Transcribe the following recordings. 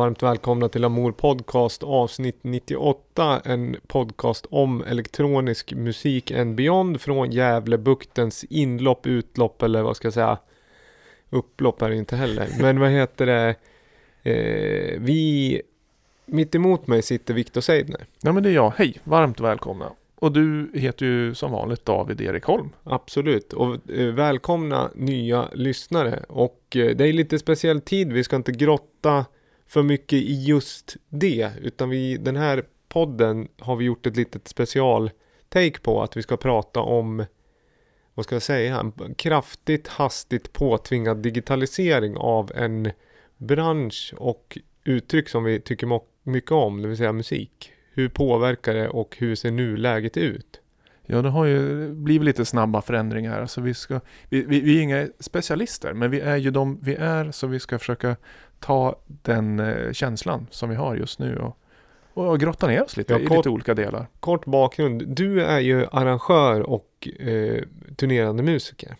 varmt välkomna till Amor Podcast avsnitt 98. En podcast om elektronisk musik and beyond från Gävlebuktens inlopp, utlopp eller vad ska jag säga. Upplopp är det inte heller. Men vad heter det? Eh, vi, mitt emot mig sitter Viktor Seidner. Ja men det är jag. Hej, varmt välkomna. Och du heter ju som vanligt David Erik Holm. Absolut, och eh, välkomna nya lyssnare. Och eh, det är lite speciell tid, vi ska inte grotta för mycket i just det. Utan vi, den här podden har vi gjort ett litet special take på att vi ska prata om vad ska jag säga, en kraftigt hastigt påtvingad digitalisering av en bransch och uttryck som vi tycker mycket om, det vill säga musik. Hur påverkar det och hur ser nuläget ut? Ja, det har ju blivit lite snabba förändringar. Alltså vi, ska, vi, vi, vi är inga specialister, men vi är ju de vi är, så vi ska försöka ta den eh, känslan som vi har just nu och, och grotta ner oss lite Ja, i kort- lite olika delar. Kort bakgrund, du är ju arrangör och eh, turnerande musiker.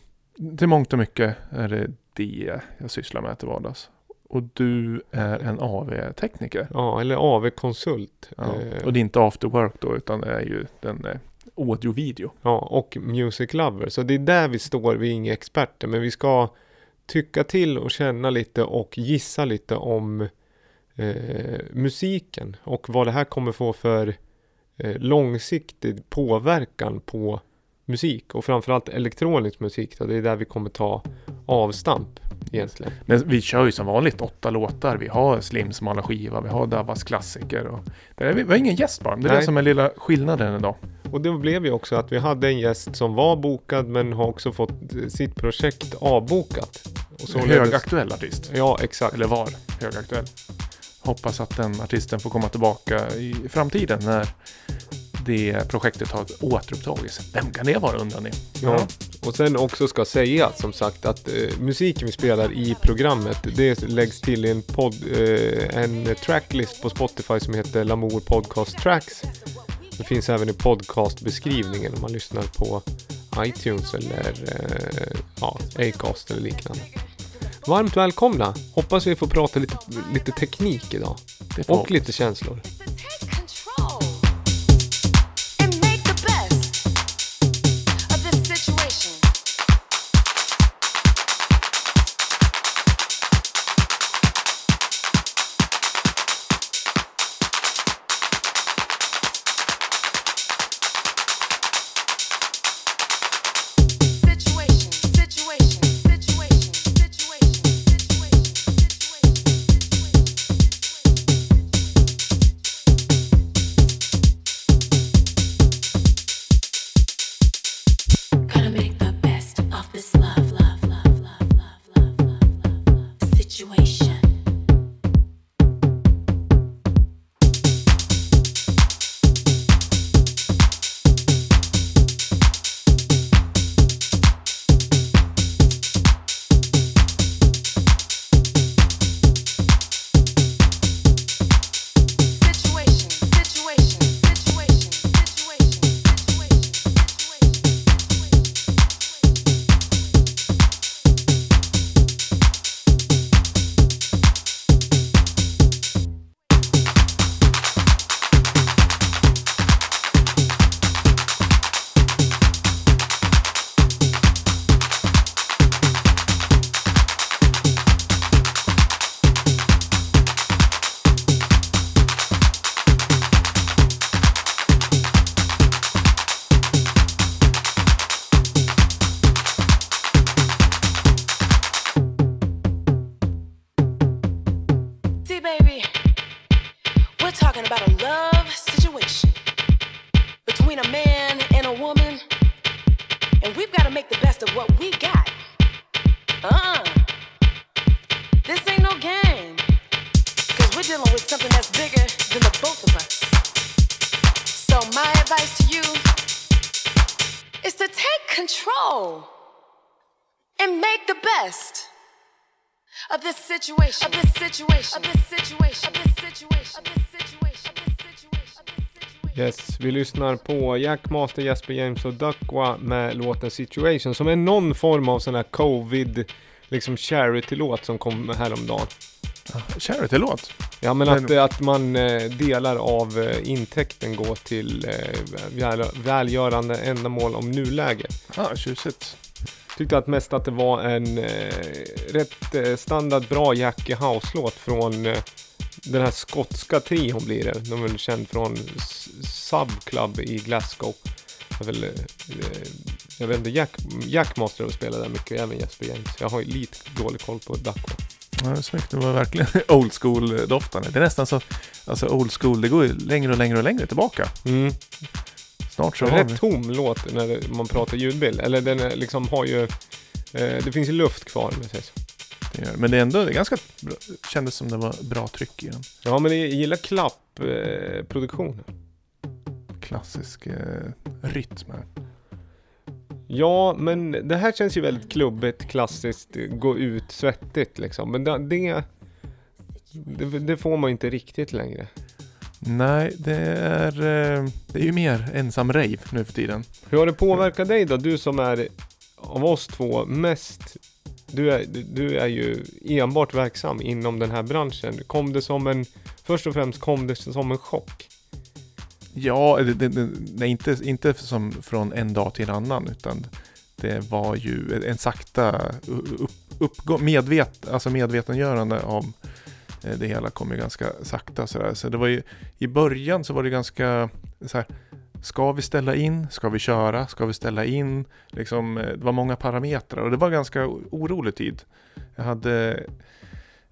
Till mångt och mycket är det det jag sysslar med till vardags. Och du är en AV-tekniker. Ja, eller AV-konsult. Ja. Eh, Och det är inte after work då, utan det är ju den eh, audio-video. Ja, och music lover. Så det är där vi står, vi är inga experter, men vi ska tycka till och känna lite och gissa lite om eh, musiken och vad det här kommer få för eh, långsiktig påverkan på musik och framförallt elektronisk musik. Då. Det är där vi kommer ta avstamp egentligen. Men vi kör ju som vanligt åtta låtar. Vi har Slims smala skiva, vi har Davas klassiker. Och det är, vi har ingen gäst bara. Det är Nej. det som är lilla skillnaden idag. Och det blev ju också att vi hade en gäst som var bokad men har också fått sitt projekt avbokat. Och således- Högaktuell artist. Ja, exakt. Eller var högaktuell. Hoppas att den artisten får komma tillbaka i framtiden när det projektet har återupptagits. Vem kan det vara undrar ni? Ja, och sen också ska säga som sagt att eh, musiken vi spelar i programmet det läggs till i en, podd, eh, en tracklist på Spotify som heter Lamour Podcast Tracks. Det finns även i podcastbeskrivningen om man lyssnar på iTunes eller eh, ja, Acast eller liknande. Varmt välkomna! Hoppas vi får prata lite, lite teknik idag. Och lite känslor. Lyssnar på Jack Master, Jesper James och Duckwa med låten Situation som är någon form av sån här covid liksom charity-låt som kom häromdagen. Charity-låt? Ja men att, att man eh, delar av eh, intäkten går till eh, väl, välgörande ändamål om nuläge. Ah, tjusigt. Tyckte att mest att det var en rätt standard bra Jackie House-låt från den här skotska trion blir det. De är väl känd från Sub Club i Glasgow. Jag, väl, eh, jag vet inte, Jack, Jack måste väl spela där mycket, även Jesper James. Jag har ju lite dålig koll på Duckworth. Ja, det är snyggt. Det var verkligen old school-doftande. Det är nästan så, alltså old school, det går ju längre och längre och längre tillbaka. Mm. Snart så har vi... Rätt tom låt när det- man pratar ljudbild. Eller den är liksom har ju... Eh, det finns ju luft kvar om jag säger så. Det gör- Men det är ändå det är ganska, bra, kändes som det var bra tryck i den. Ja men jag gillar klappproduktionen. Eh. Klassisk eh, rytm här. ja men det här känns ju väldigt klubbigt, klassiskt, gå ut svettigt liksom. Men det, det, det, det får man ju inte riktigt längre. Nej, det är, eh, det är ju mer ensam rave nu för tiden. Hur har det påverkat dig då? Du som är av oss två mest du är, du är ju enbart verksam inom den här branschen. Kom det som en, först och främst kom det som en chock? Ja, det, det, nej, inte, inte som från en dag till en annan, utan det var ju en sakta upp, uppgång, medvet, alltså medvetengörande om eh, det hela kom ju ganska sakta sådär. Så det var ju, i början så var det ganska så här, ska vi ställa in, ska vi köra, ska vi ställa in, liksom, eh, det var många parametrar och det var ganska orolig tid. Jag hade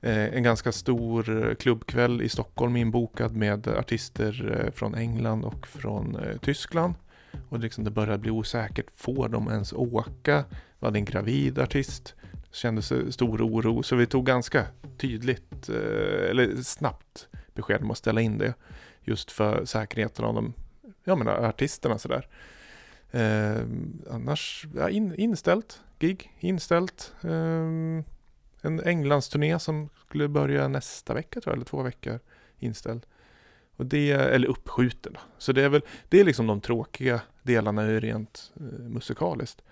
eh, en ganska stor klubbkväll i Stockholm inbokad med artister eh, från England och från Tyskland. Och liksom det började bli osäkert, får de ens åka? Vi hade en gravid artist, det kändes stor oro, så vi tog ganska tydligt, eller snabbt besked om att ställa in det. Just för säkerheten av de, jag menar artisterna sådär. Eh, annars, ja, in, inställt, gig, inställt. Eh, en Englandsturné som skulle börja nästa vecka tror jag, eller två veckor inställd. Och det, eller uppskjuten. Så det är väl, det är liksom de tråkiga delarna ur rent eh, musikaliskt.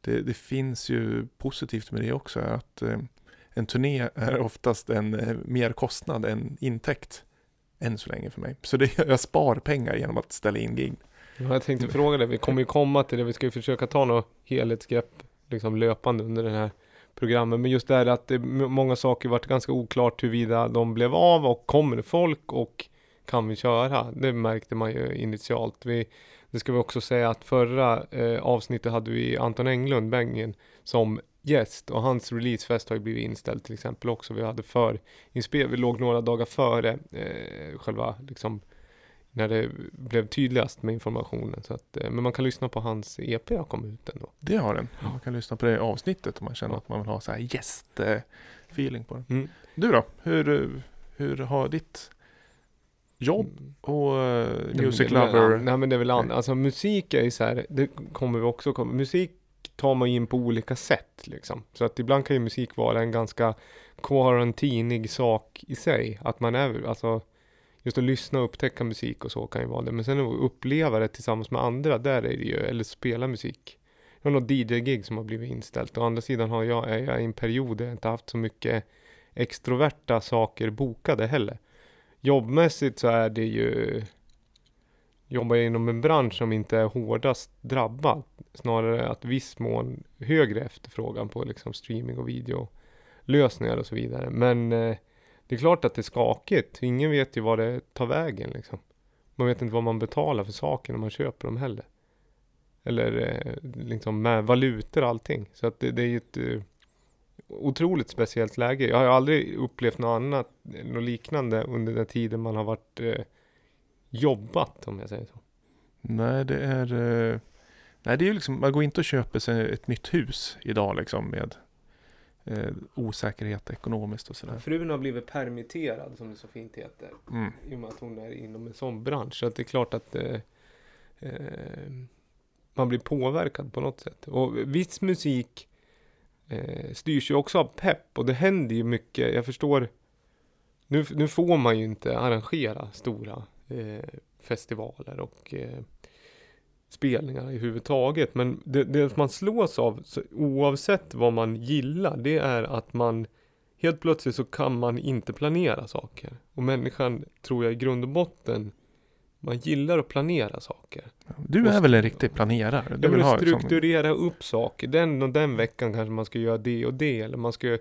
Det, det finns ju positivt med det också, att eh, en turné är oftast en eh, mer kostnad än intäkt. Än så länge för mig. Så det, jag spar pengar genom att ställa in gig. Ja, jag tänkte fråga dig, vi kommer ju komma till det, vi ska ju försöka ta något helhetsgrepp liksom löpande under den här programmet. Men just det här att det, många saker varit ganska oklart huruvida de blev av och kommer det folk och kan vi köra? Det märkte man ju initialt. Vi, det ska vi också säga att förra eh, avsnittet hade vi Anton Englund, Bengen, som gäst och hans releasefest har ju blivit inställd till exempel också. Vi hade för inspel, vi låg några dagar före eh, själva liksom när det blev tydligast med informationen. Så att, eh, men man kan lyssna på hans EP har kommit ut ändå. Det har den. Man kan lyssna på det avsnittet om man känner att man vill ha så här gäst-feeling på den. Mm. Du då? Hur, hur har ditt jobb Mm. och men Music det Lover? Nej men det är väl an- Nej. alltså musik är ju så här, det kommer vi också komma, musik tar man in på olika sätt liksom. Så att ibland kan ju musik vara en ganska quarantinig sak i sig. Att man är, alltså just att lyssna och upptäcka musik och så kan ju vara det. Men sen att uppleva det tillsammans med andra, där är det ju, eller spela musik. Jag har något DJ-gig som har blivit inställt. Å andra sidan har jag, är jag i en period där jag inte haft så mycket extroverta saker bokade heller. Jobbmässigt så är det ju jobbar jag inom en bransch som inte är hårdast drabbad. Snarare att viss mån högre efterfrågan på liksom streaming och videolösningar och så vidare. Men eh, det är klart att det är skakigt. Ingen vet ju vad det tar vägen liksom. Man vet inte vad man betalar för saker när man köper dem heller. Eller eh, liksom med valutor och allting. Så att det, det är ju ett eh, otroligt speciellt läge. Jag har ju aldrig upplevt något annat, eh, något liknande under den tiden man har varit eh, jobbat om jag säger så. Nej, det är... eh, Nej, det är ju liksom, man går inte och köper sig ett nytt hus idag liksom med eh, osäkerhet ekonomiskt och sådär. Frun har blivit permitterad som det så fint heter. Mm. I och med att hon är inom en sån bransch. Så att det är klart att eh, eh, man blir påverkad på något sätt. Och viss musik eh, styrs ju också av pepp. Och det händer ju mycket. Jag förstår. Nu, nu får man ju inte arrangera stora festivaler och eh, spelningar överhuvudtaget. Men det, det man slås av, oavsett vad man gillar, det är att man helt plötsligt så kan man inte planera saker. Och människan, tror jag i grund och botten, man gillar att planera saker. Du är väl en riktig planerare? Du Jag vill ha liksom- strukturera upp saker. Den och den veckan kanske man ska göra det och det. Eller man ska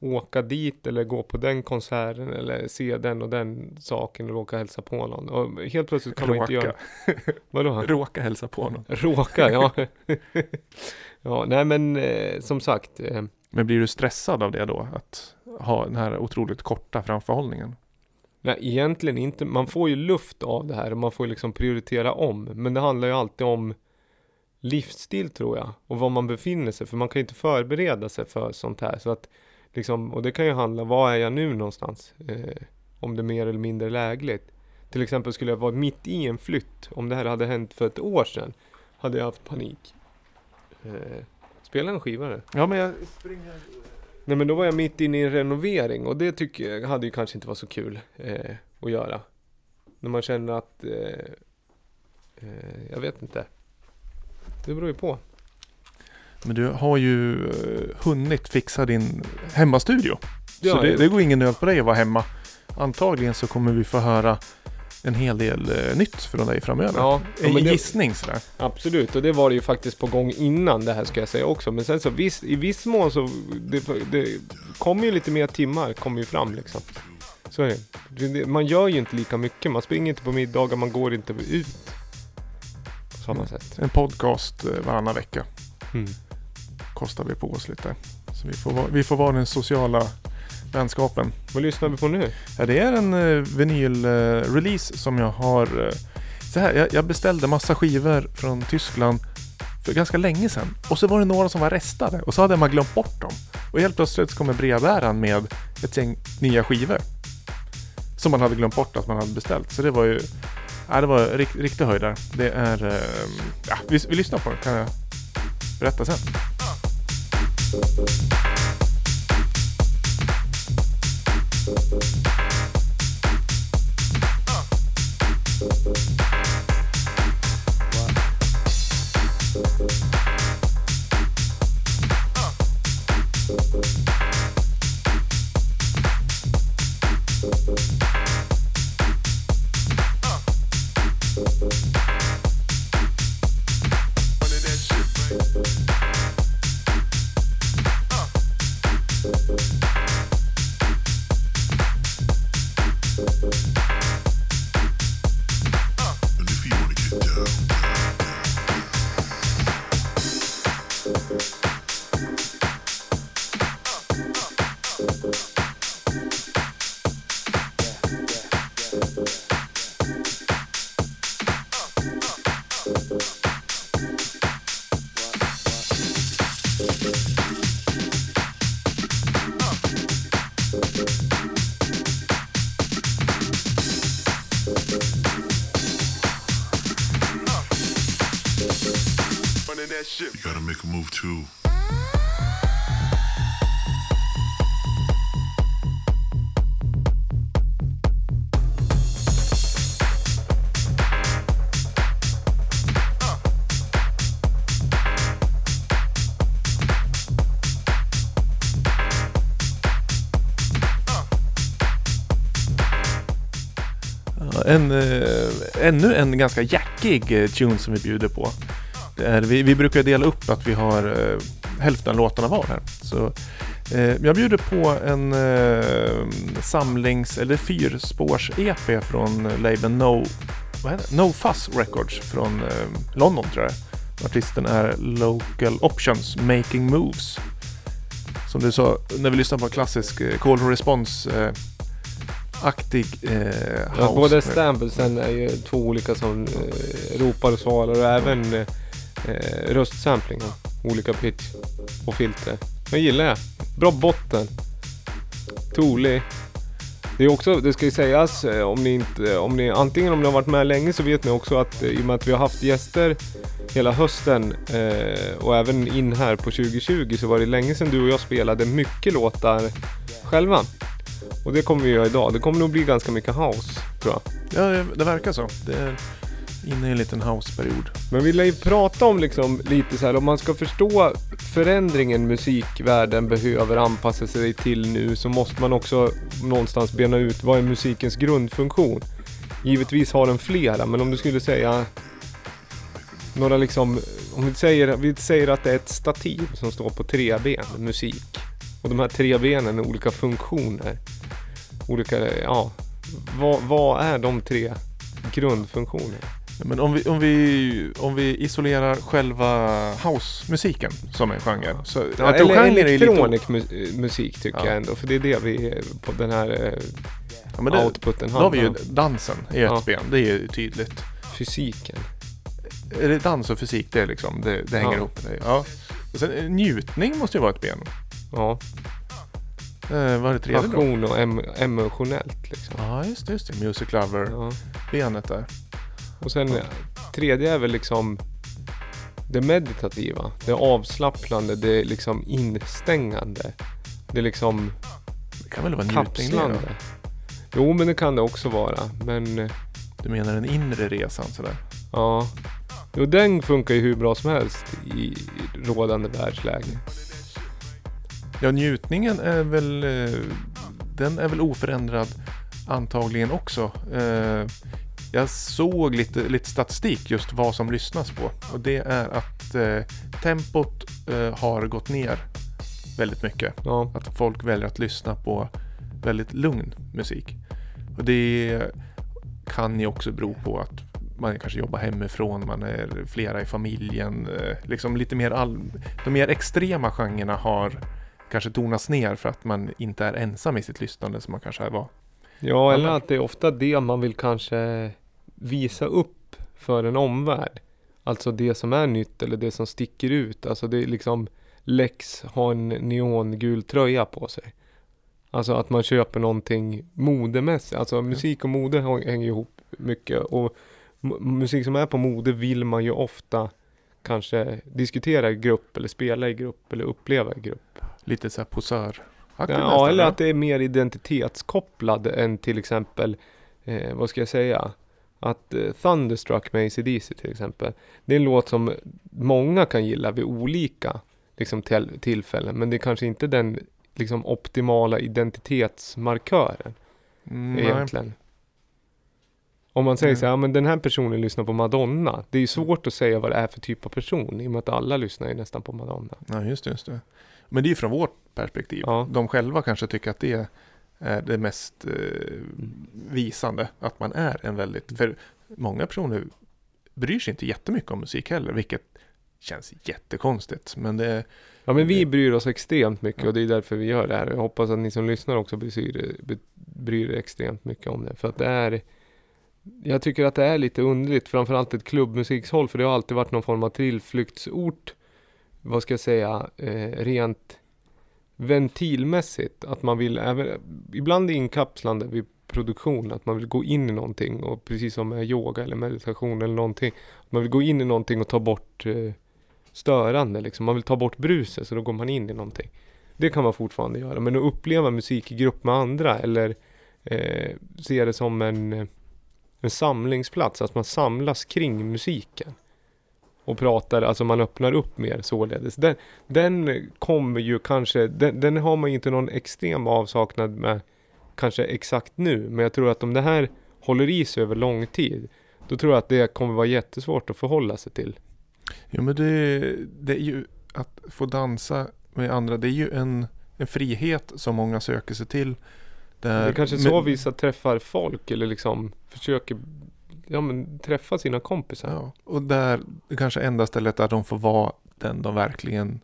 åka dit eller gå på den konserten eller se den och den saken och råka hälsa på någon. Och helt plötsligt kan man inte göra... Vadå? Råka hälsa på honom. Råka, ja. ja, nej men eh, som sagt. Eh, Men blir du stressad av det då? Att ha den här otroligt korta framförhållningen? nej, egentligen inte. Man får ju luft av det här och man får liksom prioritera om. Men det handlar ju alltid om livsstil tror jag. Och var man befinner sig. För man kan ju inte förbereda sig för sånt här. Så att liksom, och det kan ju handla, var är jag nu någonstans? Eh, om det är mer eller mindre lägligt. Till exempel skulle jag vara mitt i en flytt. Om det här hade hänt för ett år sedan. Hade jag haft panik. Eh, spela en skiva nu. Ja, men jag springer... Nej men då var jag mitt inne i en renovering och det tycker jag hade ju kanske inte varit så kul eh, att göra. När man känner att, eh, eh, jag vet inte. Det beror ju på. Men du har ju eh, hunnit fixa din hemmastudio. Det så det, det går ingen nöd på dig att vara hemma. Antagligen så kommer vi få höra en hel del eh, nytt från dig framöver. Ja, ja en det, gissning sådär. absolut. Och det var det ju faktiskt på gång innan det här ska jag säga också. Men sen så viss, i viss mån så, det, det kommer ju lite mer timmar, kommer ju fram liksom. Så är det. Man gör ju inte lika mycket. Man springer inte på middagar, man går inte ut. På samma Mm. sätt. En podcast eh, varannan vecka Mm. Kostar vi på oss lite. Så vi får, vara- vi får vara den sociala vänskapen. Vad lyssnar vi på nu? Ja, det är en uh, vinyl-release som jag har... eh, så här, jag, jag beställde massa skivor från Tyskland för ganska länge sedan. Och så var det några som var restade och så hade man glömt bort dem. Och helt plötsligt kommer brevbäraren med ett gäng nya skivor. Som man hade glömt bort att man hade beställt. Så det var ju... Ja, det var rikt, riktig höjdare. Det är... eh, ja, vi, vi lyssnar på den kan jag berätta sen. And too. En, äh, ännu en ganska jackig eh, tune som vi bjuder på. Är, vi, vi brukar dela upp att vi har eh, hälften låtarna var här. Så, eh, jag bjuder på en eh, samlings eller fyrspårs-EP från labeln No, no Fuss Records från eh, London tror jag. Artisten är Local Options Making Moves. Som du sa när vi lyssnar på klassisk eh, Call and Response eh, aktig eh, house. Ja, både stampelsen är ju två olika som eh, ropar och svarar och även eh, eh, röstsampling. Olika pitch och filter. Jag gillar det. Bra botten. Tolig. Det är också, det ska ju sägas eh, om ni inte, om ni, antingen om ni har varit med länge så vet ni också att eh, i och med att vi har haft gäster hela hösten eh, och även in här på 2020 så var det länge sedan du och jag spelade mycket låtar själva. Och det kommer vi göra idag. Det kommer nog bli ganska mycket house, tror jag. Ja, det- det verkar så. Det är inne i en liten houseperiod. Men vi lär ju prata om liksom lite så här, om man ska förstå förändringen musikvärlden behöver anpassa sig till nu så måste man också någonstans bena ut vad är musikens grundfunktion. Givetvis har den flera, men om du skulle säga några liksom, om vi säger, vi säger att det är ett stativ som står på tre ben, musik. Och de här tre benen är olika funktioner. Olika, ja, vad, vad är de tre grundfunktionerna? Men om vi, om vi, om vi isolerar själva housemusiken som en genre. Så Ja, eller lite- elektronisk mu- musik tycker Ja. jag ändå, för det är det vi på den här eh, ja, men det, outputen Då har vi ju handlar om. dansen i ett Ja. ben, det är ju tydligt. Fysiken. Är det dans och fysik, det, är liksom, det, det hänger Ja. ihop. Det, ja. Och sen, eh, njutning måste ju vara ett ben. Ja, Eh, vad är det tredje då? passion och em- emotionellt liksom. Ja, just det, just det. Music lover-benet Ja. där. Och sen eh, tredje är väl liksom det meditativa, det avslappnande, det liksom instängande. Det liksom Det kan väl vara njutning det? Jo, men det kan det också vara. Men eh, Du menar den inre resan sådär? ja, jo, den funkar ju hur bra som helst i rådande världsläge. Ja, njutningen är väl, eh, den är väl oförändrad antagligen också. Jag såg lite, lite statistik just vad som lyssnas på och det är att eh, tempot eh, har gått ner väldigt mycket. Ja, Att folk väljer att lyssna på väldigt lugn musik. Och det kan ju också bero på att man kanske jobbar hemifrån, man är flera i familjen. eh, Liksom lite mer all... De mer extrema genrerna har kanske tonats ner för att man inte är ensam i sitt lyssnande som man kanske var. ja eller att det är ofta det man vill kanske visa upp för en omvärld. Alltså det som är nytt eller det som sticker ut. Alltså det är liksom Lex har en neongul tröja på sig. Alltså att man köper någonting modemässigt. Alltså musik och mode hänger ihop mycket. Och mu- musik som är på mode vill man ju ofta kanske diskutera i grupp eller spela i grupp eller uppleva i grupp. Lite så här posör Ja, eller att det är mer identitetskopplad än till exempel, eh, vad ska jag säga, att eh, Thunderstruck med ACDC till exempel. Det är en låt som många kan gilla vid olika liksom, till, tillfällen, men det är kanske inte den liksom, optimala identitetsmarkören Mm, nej. egentligen. Om man säger Mm. så här, ja, men den här personen lyssnar på Madonna. Det är ju svårt att säga vad det är för typ av person i och med att alla lyssnar ju nästan på Madonna. Ja, just det, just det. Men det är ju från vårt perspektiv. Ja. De själva kanske tycker att det är det mest eh, visande. Att man är en väldigt... För många personer bryr sig inte jättemycket om musik heller, vilket känns jättekonstigt. Men det... Ja men vi bryr oss extremt mycket och det är därför vi gör det här. Jag hoppas att ni som lyssnar också bryr, bryr er extremt mycket om det. För att det är Jag tycker att det är lite underligt, framförallt ett klubbmusikshåll, för det har alltid varit någon form av tillflyktsort. Vad ska jag säga, eh, rent ventilmässigt. Att man vill, även, ibland inkapslande vid produktion, att man vill gå in i någonting och precis som med yoga eller meditation eller någonting. Man vill gå in i någonting och ta bort eh, störande liksom. Man vill ta bort bruset så då går man in i någonting. Det kan man fortfarande göra. Men att uppleva musik i grupp med andra eller eh, se det som en, eh, en samlingsplats. Att man samlas kring musiken. Och pratar, alltså man öppnar upp mer således. Den, den kommer ju kanske, den, den har man ju inte någon extrem avsaknad med kanske exakt nu. Men jag tror att om det här håller i sig över lång tid. Då tror jag att det kommer vara jättesvårt att förhålla sig till. Jo, men det, det är ju att få dansa med andra. Det är ju en, en frihet som många söker sig till. Där, Det är kanske så vissa träffar folk eller liksom försöker ja, men, träffa sina kompisar. Ja, och där kanske enda stället där de får vara den de verkligen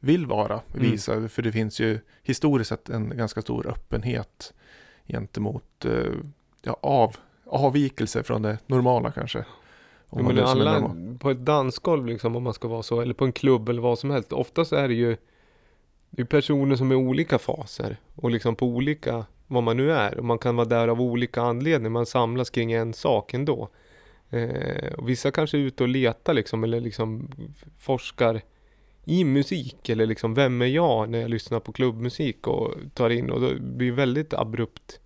vill vara. Mm. Visa. För det finns ju historiskt sett en ganska stor öppenhet gentemot eh, ja, av, avvikelse från det normala kanske. Om Ja, men alla, på ett dansgolv liksom om man ska vara så, eller på en klubb eller vad som helst. Oftast är det ju det är personer som är i olika faser och liksom på olika, vad man nu är. Och man kan vara där av olika anledningar, man samlas kring en sak ändå. Eh, och vissa kanske är ute och letar liksom, eller liksom forskar i musik, eller liksom vem är jag när jag lyssnar på klubbmusik och tar in och då blir det väldigt abrupt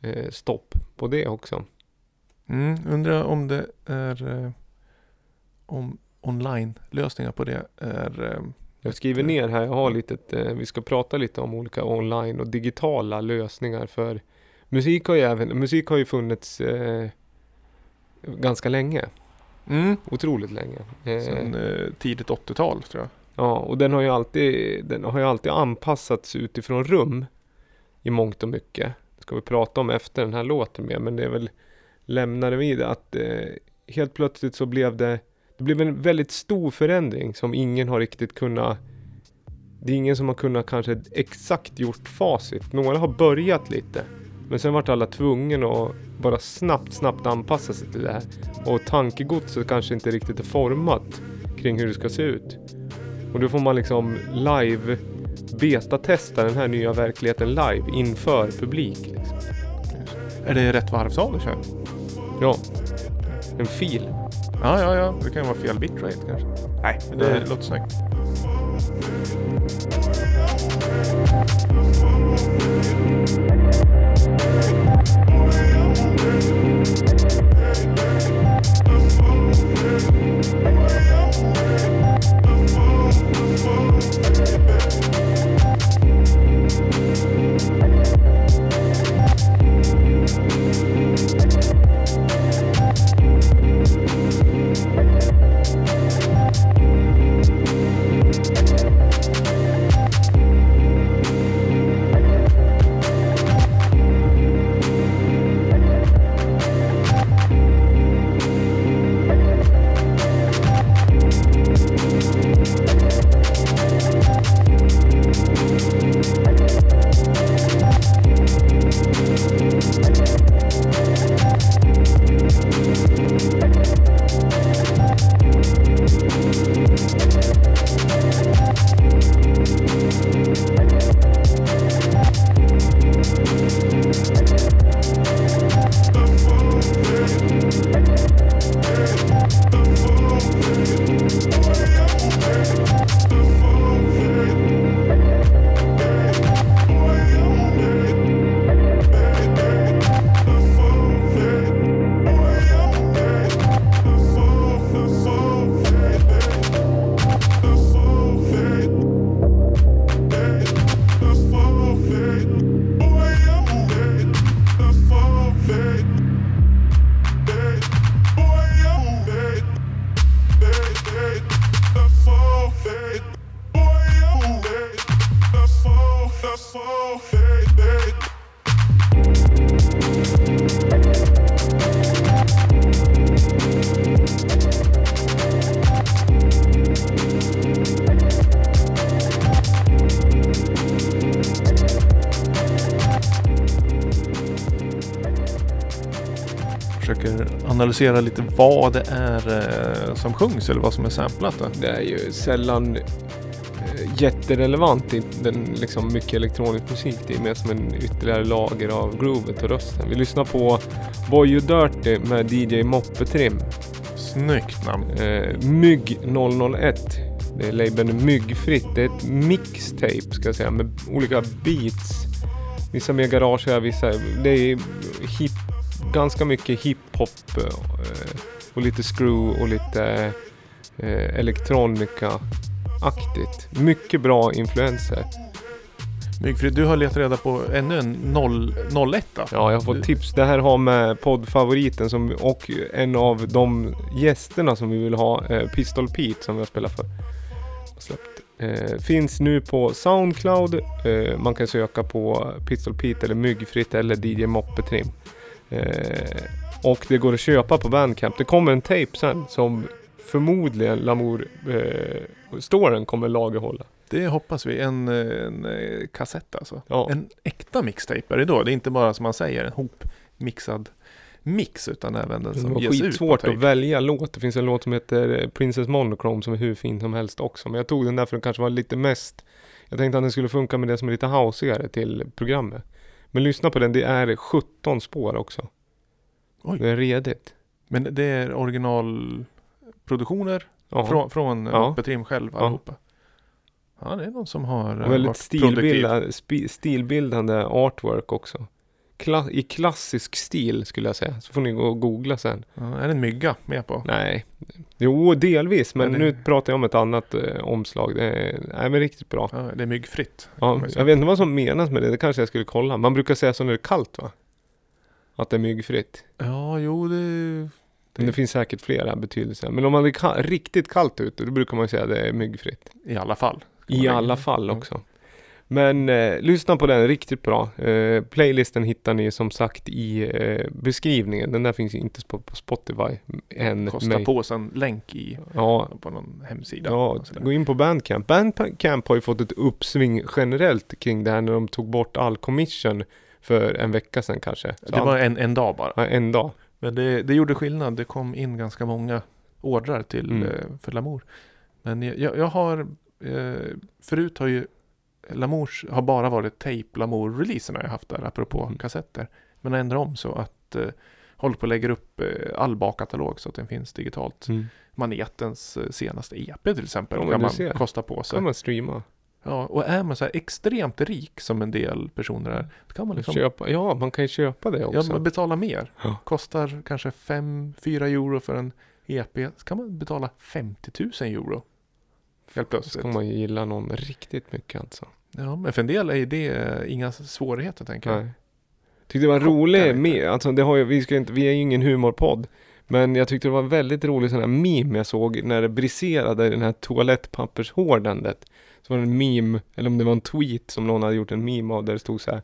eh, stopp på det också. Mm, undrar om det är eh, om online-lösningar på det är eh, jag skriver ner här, jag har lite, eh, vi ska prata lite om olika online och digitala lösningar för musik har ju även, musik har ju funnits eh, ganska länge. mm, Otroligt länge. Eh, sen eh, tidigt 80-tal tror jag. Ja, och den har ju alltid, den har ju alltid anpassats utifrån rum i mångt och mycket. Det ska vi prata om efter den här låten med, men det är väl lämnade vi det att eh, helt plötsligt så blev det, det blev en väldigt stor förändring som ingen har riktigt kunnat det är ingen som har kunnat kanske exakt gjort facit. Några har börjat lite. Men sen vart alla tvungen att bara snabbt, snabbt anpassa sig till det här. Och tankegodset kanske inte riktigt är format kring hur det ska se ut. Och då får man liksom live betatesta den här nya verkligheten live inför publik. Liksom. Är det rätt varvtal du kör? Ja, en fil. Ja, ja, ja. Det kan ju vara fel bitrate kanske. Nej, men det Nej. låter snyggt. Försöker analysera lite vad det är eh, som sjungs eller vad som är samplat. Då. Det är ju sällan eh, jätterelevant i den liksom mycket elektronisk musik. Det är mer som en ytterligare lager av groovet och rösten. Vi lyssnar på Boy You Dirty med DJ Moppetrim. Snyggt namn. Eh, Mygg 001. Det är labeln Myggfritt. Det är ett mixtape ska jag säga med olika beats. Vissa mer garage, vissa... Det är hip, ganska mycket hiphop eh, och lite screw och lite eh, elektronika-aktigt. Mycket bra influenser. Myggfrid, du har letat reda på ännu en 0, 01 då? Ja, jag har fått tips. Det här har med poddfavoriten som, och en av de gästerna som vi vill ha, eh, Pistol Pete, som vi har spelat för. Släppt. Eh, finns nu på Soundcloud. Eh, man kan söka på Pistol Pete eller Myggfritt eller DJ Moppetrim. Eh, och det går att köpa på Bandcamp. Det kommer en tape sen som förmodligen Lamour eh, kommer lagerhålla. Det hoppas vi. En, eh, en eh, kassett alltså. Ja. En äkta mixtape är det då? Det är inte bara som man säger en hopmixad mix utan även den Det som var ges ut på skitsvårt tape. att välja låt. Det finns en låt som heter Princess Monochrome som är hur fin som helst också. Men jag tog den där för den kanske var lite mest Jag tänkte att den skulle funka med det som är lite houseigare till programmet. Men lyssna på den, det är 17 spår också. Oj. Det är redigt. Men det är originalproduktioner Ja. från, från Ja. ja. Petrim själv Ja. allihopa. Ja, det är någon som har eh, väldigt stilbilda, stilbildande artwork också. Kla- i klassisk stil skulle jag säga. Så får ni gå och googla sen. Ja, är det en mygga med på? Nej, jo delvis, men det- nu pratar jag om ett annat eh, omslag. Det är, nej, men riktigt bra. Ja, det är myggfritt. Ja, jag vet inte vad som menas med det, det kanske jag skulle kolla. Man brukar säga så när det är kallt va? Att det är myggfritt. Ja, jo det... Men det finns säkert flera betydelser. Men om man är ka- riktigt kallt ute, då brukar man säga att det är myggfritt. I alla fall. I alla fall också. Men eh, lyssna på den, riktigt bra. Eh, playlisten hittar ni som sagt i eh, beskrivningen. Den där finns inte på, på Spotify än. Kosta mig. på sig en länk i, Ja, på någon hemsida. ja sådär. gå in på Bandcamp. Bandcamp har ju fått ett uppsving generellt kring det här när de tog bort all commission för en vecka sedan kanske. Så Det var en, en dag bara. ja, en dag. Men det, det gjorde skillnad. Det kom in ganska många ordrar till Mm. eh, för Lamour. Men jag, jag jag har eh, förut har ju Lamours har bara varit tape Lamour-releaserna jag haft där apropå Mm. kassetter. Men jag ändrar om så att eh, håller på att lägga upp eh, all bakkatalog så att den finns digitalt. Mm. Manetens eh, senaste EP till exempel Ja, kan man ser. kosta på sig. kan man streama. Ja, och är man så här extremt rik som en del personer är, då kan man liksom Köpa, ja, man kan ju köpa det också. Ja, man betalar mer. Ja. Kostar kanske 5-4 euro för en EP. Så kan man betala 50 000 euro. Helt Då plötsligt. ska man ju gilla någon riktigt mycket alltså. Ja, men för en del är det eh, inga svårigheter tänker jag. Nej. Tyckte det var roligt med, alltså det har ju, vi, ska inte, vi är ju ingen humorpodd. Men jag tyckte det var väldigt rolig sån här meme jag såg när det briserade i den här toalettpappershårdandet. Så var det en meme, eller om det var en tweet som någon hade gjort en meme av där det stod så här.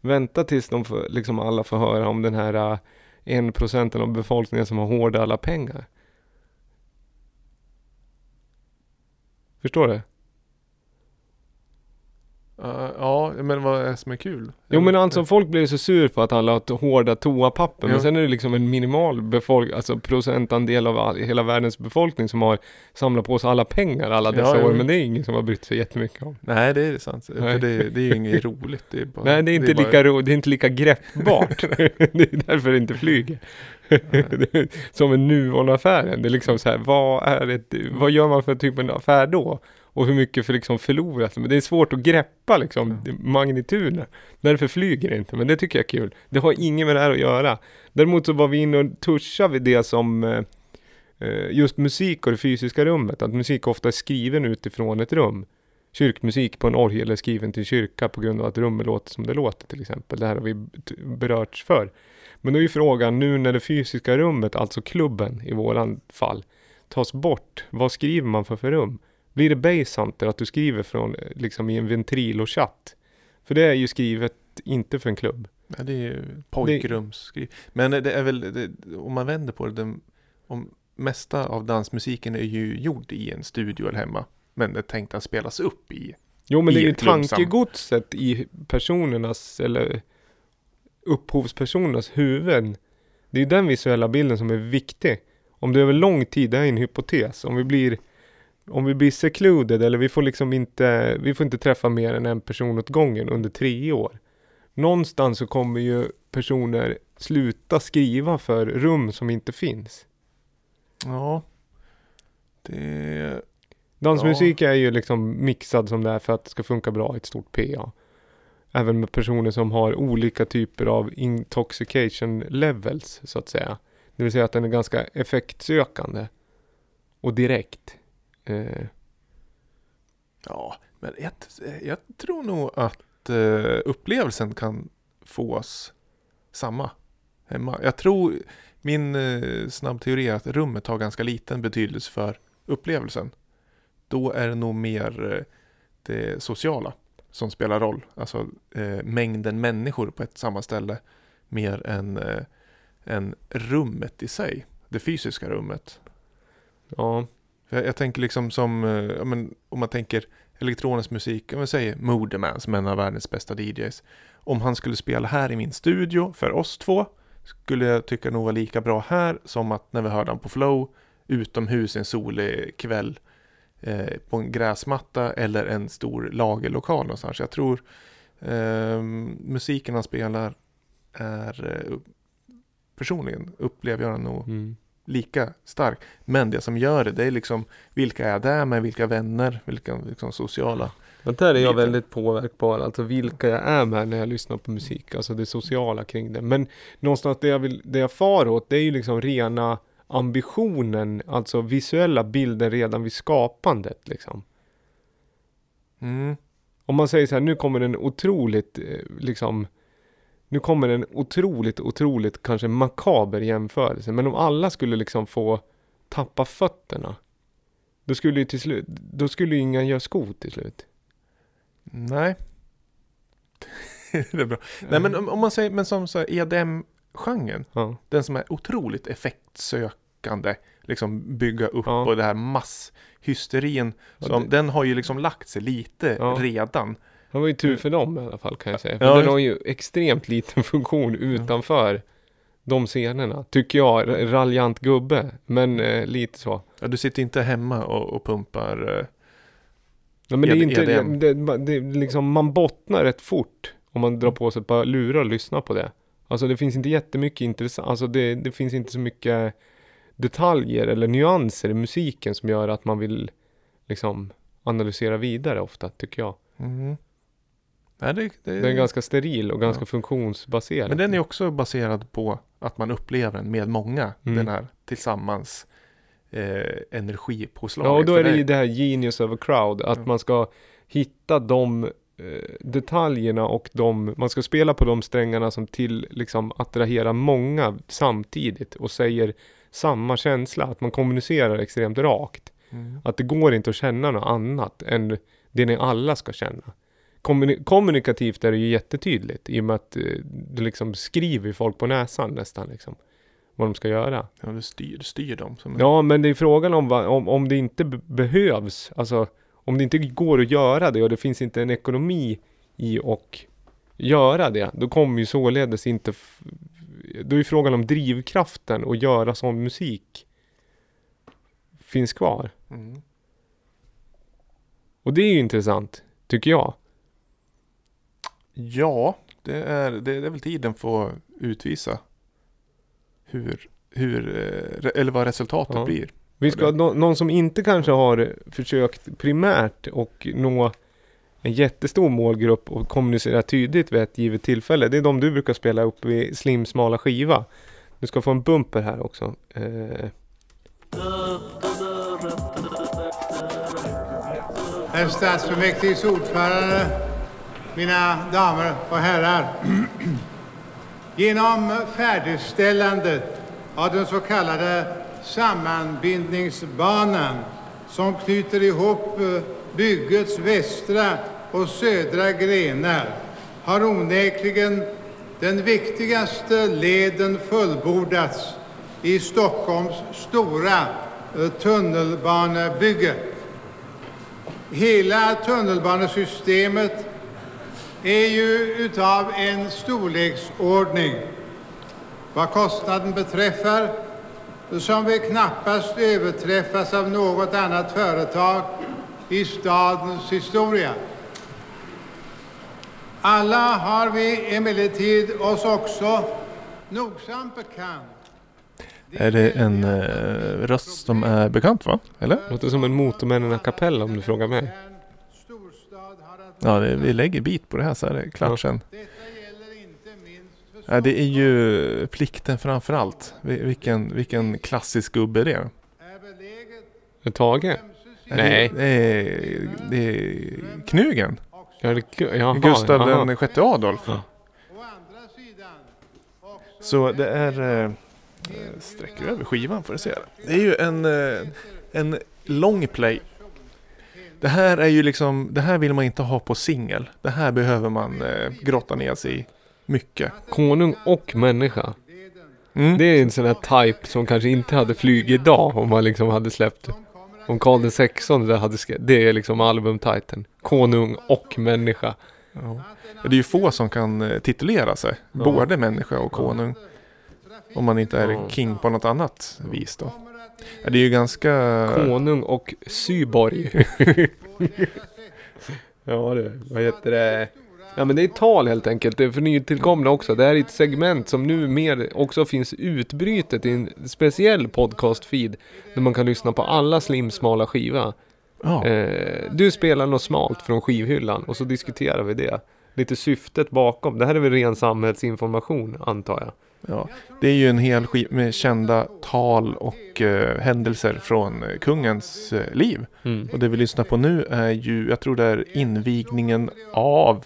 Vänta tills de får, liksom alla får höra om den här uh, en procenten av befolkningen som har hårda alla pengar. Förstår du? Uh, ja, men vad är det som är kul? Jo men alltså folk blir så sur på att alla har hårda toapapper. Men Ja. sen är det liksom en minimal befolk alltså procentandel av all, hela världens befolkning som har samlat på sig alla pengar alla dessa Ja, år. jo. Men det är ingen som har brytt sig jättemycket om. Nej, det är sant. Nej. För det, det är ju inget roligt. Det är bara, Nej det är inte bara- lika ro, det är inte lika greppbart. det är därför det inte flyger. Som en Nuon-affären. Det är liksom så här, vad är det, vad gör man för typ av affär då? Och hur mycket för liksom förlorat. Men det är svårt att greppa liksom magnituden. Därför flyger det inte. Men det tycker jag är kul. Det har inget med det här att göra. Däremot så var vi inne och touchade vid det som eh, eh, just musik och det fysiska rummet. Att musik ofta är skriven utifrån ett rum. Kyrkmusik på en orgel är skriven till kyrka på grund av att rummet låter som det låter till exempel. Det här har vi berörts för. Men då är ju frågan nu när det fysiska rummet, alltså klubben i våran fall, tas bort. Vad skriver man för för rum? Blir det basehunter att du skriver från liksom i en ventrilo-chatt? För det är ju skrivet inte för en klubb. Ja, det är ju pojkrumsskriv. Men det är väl, det, om man vänder på det, den, om mesta av dansmusiken är ju gjord i en studio eller hemma. Men det är tänkt att spelas upp i. Jo men det är ju tankegodset i personernas eller upphovspersonernas huvuden. Det är ju den visuella bilden som är viktig. Om det över lång tid, det här är en hypotes, om vi blir om vi blir secluded eller vi får liksom inte, vi får inte träffa mer än en person åt gången under tre år. Någonstans så kommer ju personer sluta skriva för rum som inte finns. Ja. Det, Dansmusik är ju liksom mixad som det är för att det ska funka bra i ett stort PA. Även med personer som har olika typer av intoxication levels så att säga. Det vill säga att den är ganska effektsökande. Och direkt. Eh, ja, men jag, jag tror nog att eh, upplevelsen kan fås samma hemma. Jag tror, min eh, snabb teori är att rummet har ganska liten betydelse för upplevelsen. Då är det nog mer eh, det sociala som spelar roll. Alltså eh, mängden människor på ett samma ställe mer än, eh, än rummet i sig. Det fysiska rummet. ja, Jag, jag tänker liksom som, eh, men, om man tänker elektronisk musik, om man säger Modeman som är en av världens bästa DJs. Om han skulle spela här i min studio för oss två, skulle jag tycka nog var lika bra här som att när vi hörde han på Flow, utomhus en solig kväll eh, på en gräsmatta eller en stor lagerlokal någonstans. Jag tror eh, musiken han spelar är eh, personligen upplever jag den nog mm. lika stark. Men det som gör det, det är liksom vilka är jag där med, vilka vänner, vilka liksom, sociala Och där är jag väldigt påverkbar, alltså vilka jag är med när jag lyssnar på musik, alltså det sociala kring det. Men någonstans det jag, vill, det jag far åt, det är ju liksom rena ambitionen, alltså visuella bilder redan vid skapandet liksom. Mm. Om man säger så här, nu kommer en otroligt, eh, liksom, nu kommer en otroligt, otroligt kanske makaber jämförelse. Men om alla skulle liksom få tappa fötterna, då skulle ju till slut, då skulle ju ingen göra skor till slut. Nej. det är bra. Nej men om, om man säger, men som så här EDM-genren, Ja. den som är otroligt effektsökande, liksom bygga upp Ja. och det här masshysterin, som, det- den har ju liksom lagt sig lite Ja. redan. Det var ju tur för dem i alla fall kan jag säga. För Ja, den har ju extremt liten funktion utanför de scenerna. Tycker jag, raljant gubbe. Men eh, lite så. Ja, du sitter inte hemma och, och pumpar eh, Ja, men det är ED- inte, EDM. det, det, liksom, man bottnar rätt fort om man drar på sig ett par lurar och lyssnar på det. Alltså det finns inte jättemycket intressant, alltså det, det finns inte så mycket detaljer eller nyanser i musiken som gör att man vill liksom analysera vidare ofta, tycker jag. mm. Nej, det, det, Den är ganska steril och ganska Ja. funktionsbaserad. Men den är också baserad på att man upplever den med många, Mm. den här tillsammans eh, energipåslaget. Ja, och då är det ju det här genius of a crowd, att Ja. man ska hitta de eh, detaljerna och de, man ska spela på de strängarna som till liksom attraherar många samtidigt och säger samma känsla, att man kommunicerar extremt rakt. Mm. Att det går inte att känna något annat än det ni alla ska känna. Kommuni- kommunikativt är det ju jättetydligt i och med att eh, du liksom skriver folk på näsan nästan liksom. Vad de ska göra. Ja, du styr, styr dem. Ja, men det är frågan om, va- om, om det inte be- behövs, alltså om det inte går att göra det och det finns inte en ekonomi i och göra det, då kommer ju således inte, då är frågan om drivkraften att göra sån musik finns kvar. Mm. Och det är ju intressant, tycker jag. Ja, det är, det är väl tiden får utvisa hur, hur eh, eller vad resultatet Ja. blir. Vi ska, nå- någon som inte kanske har försökt primärt och nå en jättestor målgrupp och kommunicera tydligt vid ett givet tillfälle. Det är de du brukar spela upp i slim smala skiva. Du ska få en bumper här också. Eh, Herr stadsfullmäktiges ordförande, mina damer och herrar. Genom färdigställandet av den så kallade sammanbindningsbanan som knyter ihop eh, byggets västra och södra grenar har onekligen den viktigaste leden fullbordats i Stockholms stora eh, tunnelbanebygge. Hela tunnelbanesystemet är ju utav en storleksordning vad kostnaden beträffar som väl knappast överträffas av något annat företag i stadens historia. Alla har vi emellertid oss också nogsamt bekant. Är det en eh, röst som är bekant va? Eller? låter som en Motormännen a cappella om du frågar mig. Ja, det, vi lägger bit på det här så är det klart Ja. sen. Detta gäller inte minst för Ja, det är ju plikten framför allt. Vi- Vilken, vilken klassisk gubbe det är. är beläget Är Tage? Nej. Det är, det är Knugen. Ja, det, jaha, Gustav jaha. den sjätte Adolf. Ja. Så det är... Eh, sträcker över skivan får du se. Det är ju en, eh, en long play. Det här är ju liksom, det här vill man inte ha på singel. Det här behöver man eh, grotta ner sig i mycket. Konung och människa. Mm. Det är en sån här type som kanske inte hade flugit idag om man liksom hade släppt om Karl XVI hade skri- Det är liksom albumtiteln. Konung och människa. Ja. Det är ju få som kan eh, titulera sig. Ja. Både människa och konung. Om man inte är Ja. king på något annat vis då. Det är ju ganska... Konung och Syborg. ja det, vad heter det? Ja men det är tal helt enkelt. Det är för nytillkomna också. Det här är ett segment som nu mer också finns utbrytet i en speciell podcast-feed. Där man kan lyssna på alla slimsmala skiva. Ja, Eh, du spelar något smalt från skivhyllan och så diskuterar vi det. Lite syftet bakom. Det här är väl ren samhällsinformation antar jag. ja. Det är ju en hel skiva med kända tal och eh, händelser från eh, kungens eh, liv. Och det vi lyssnar på nu är ju, jag tror det är invigningen av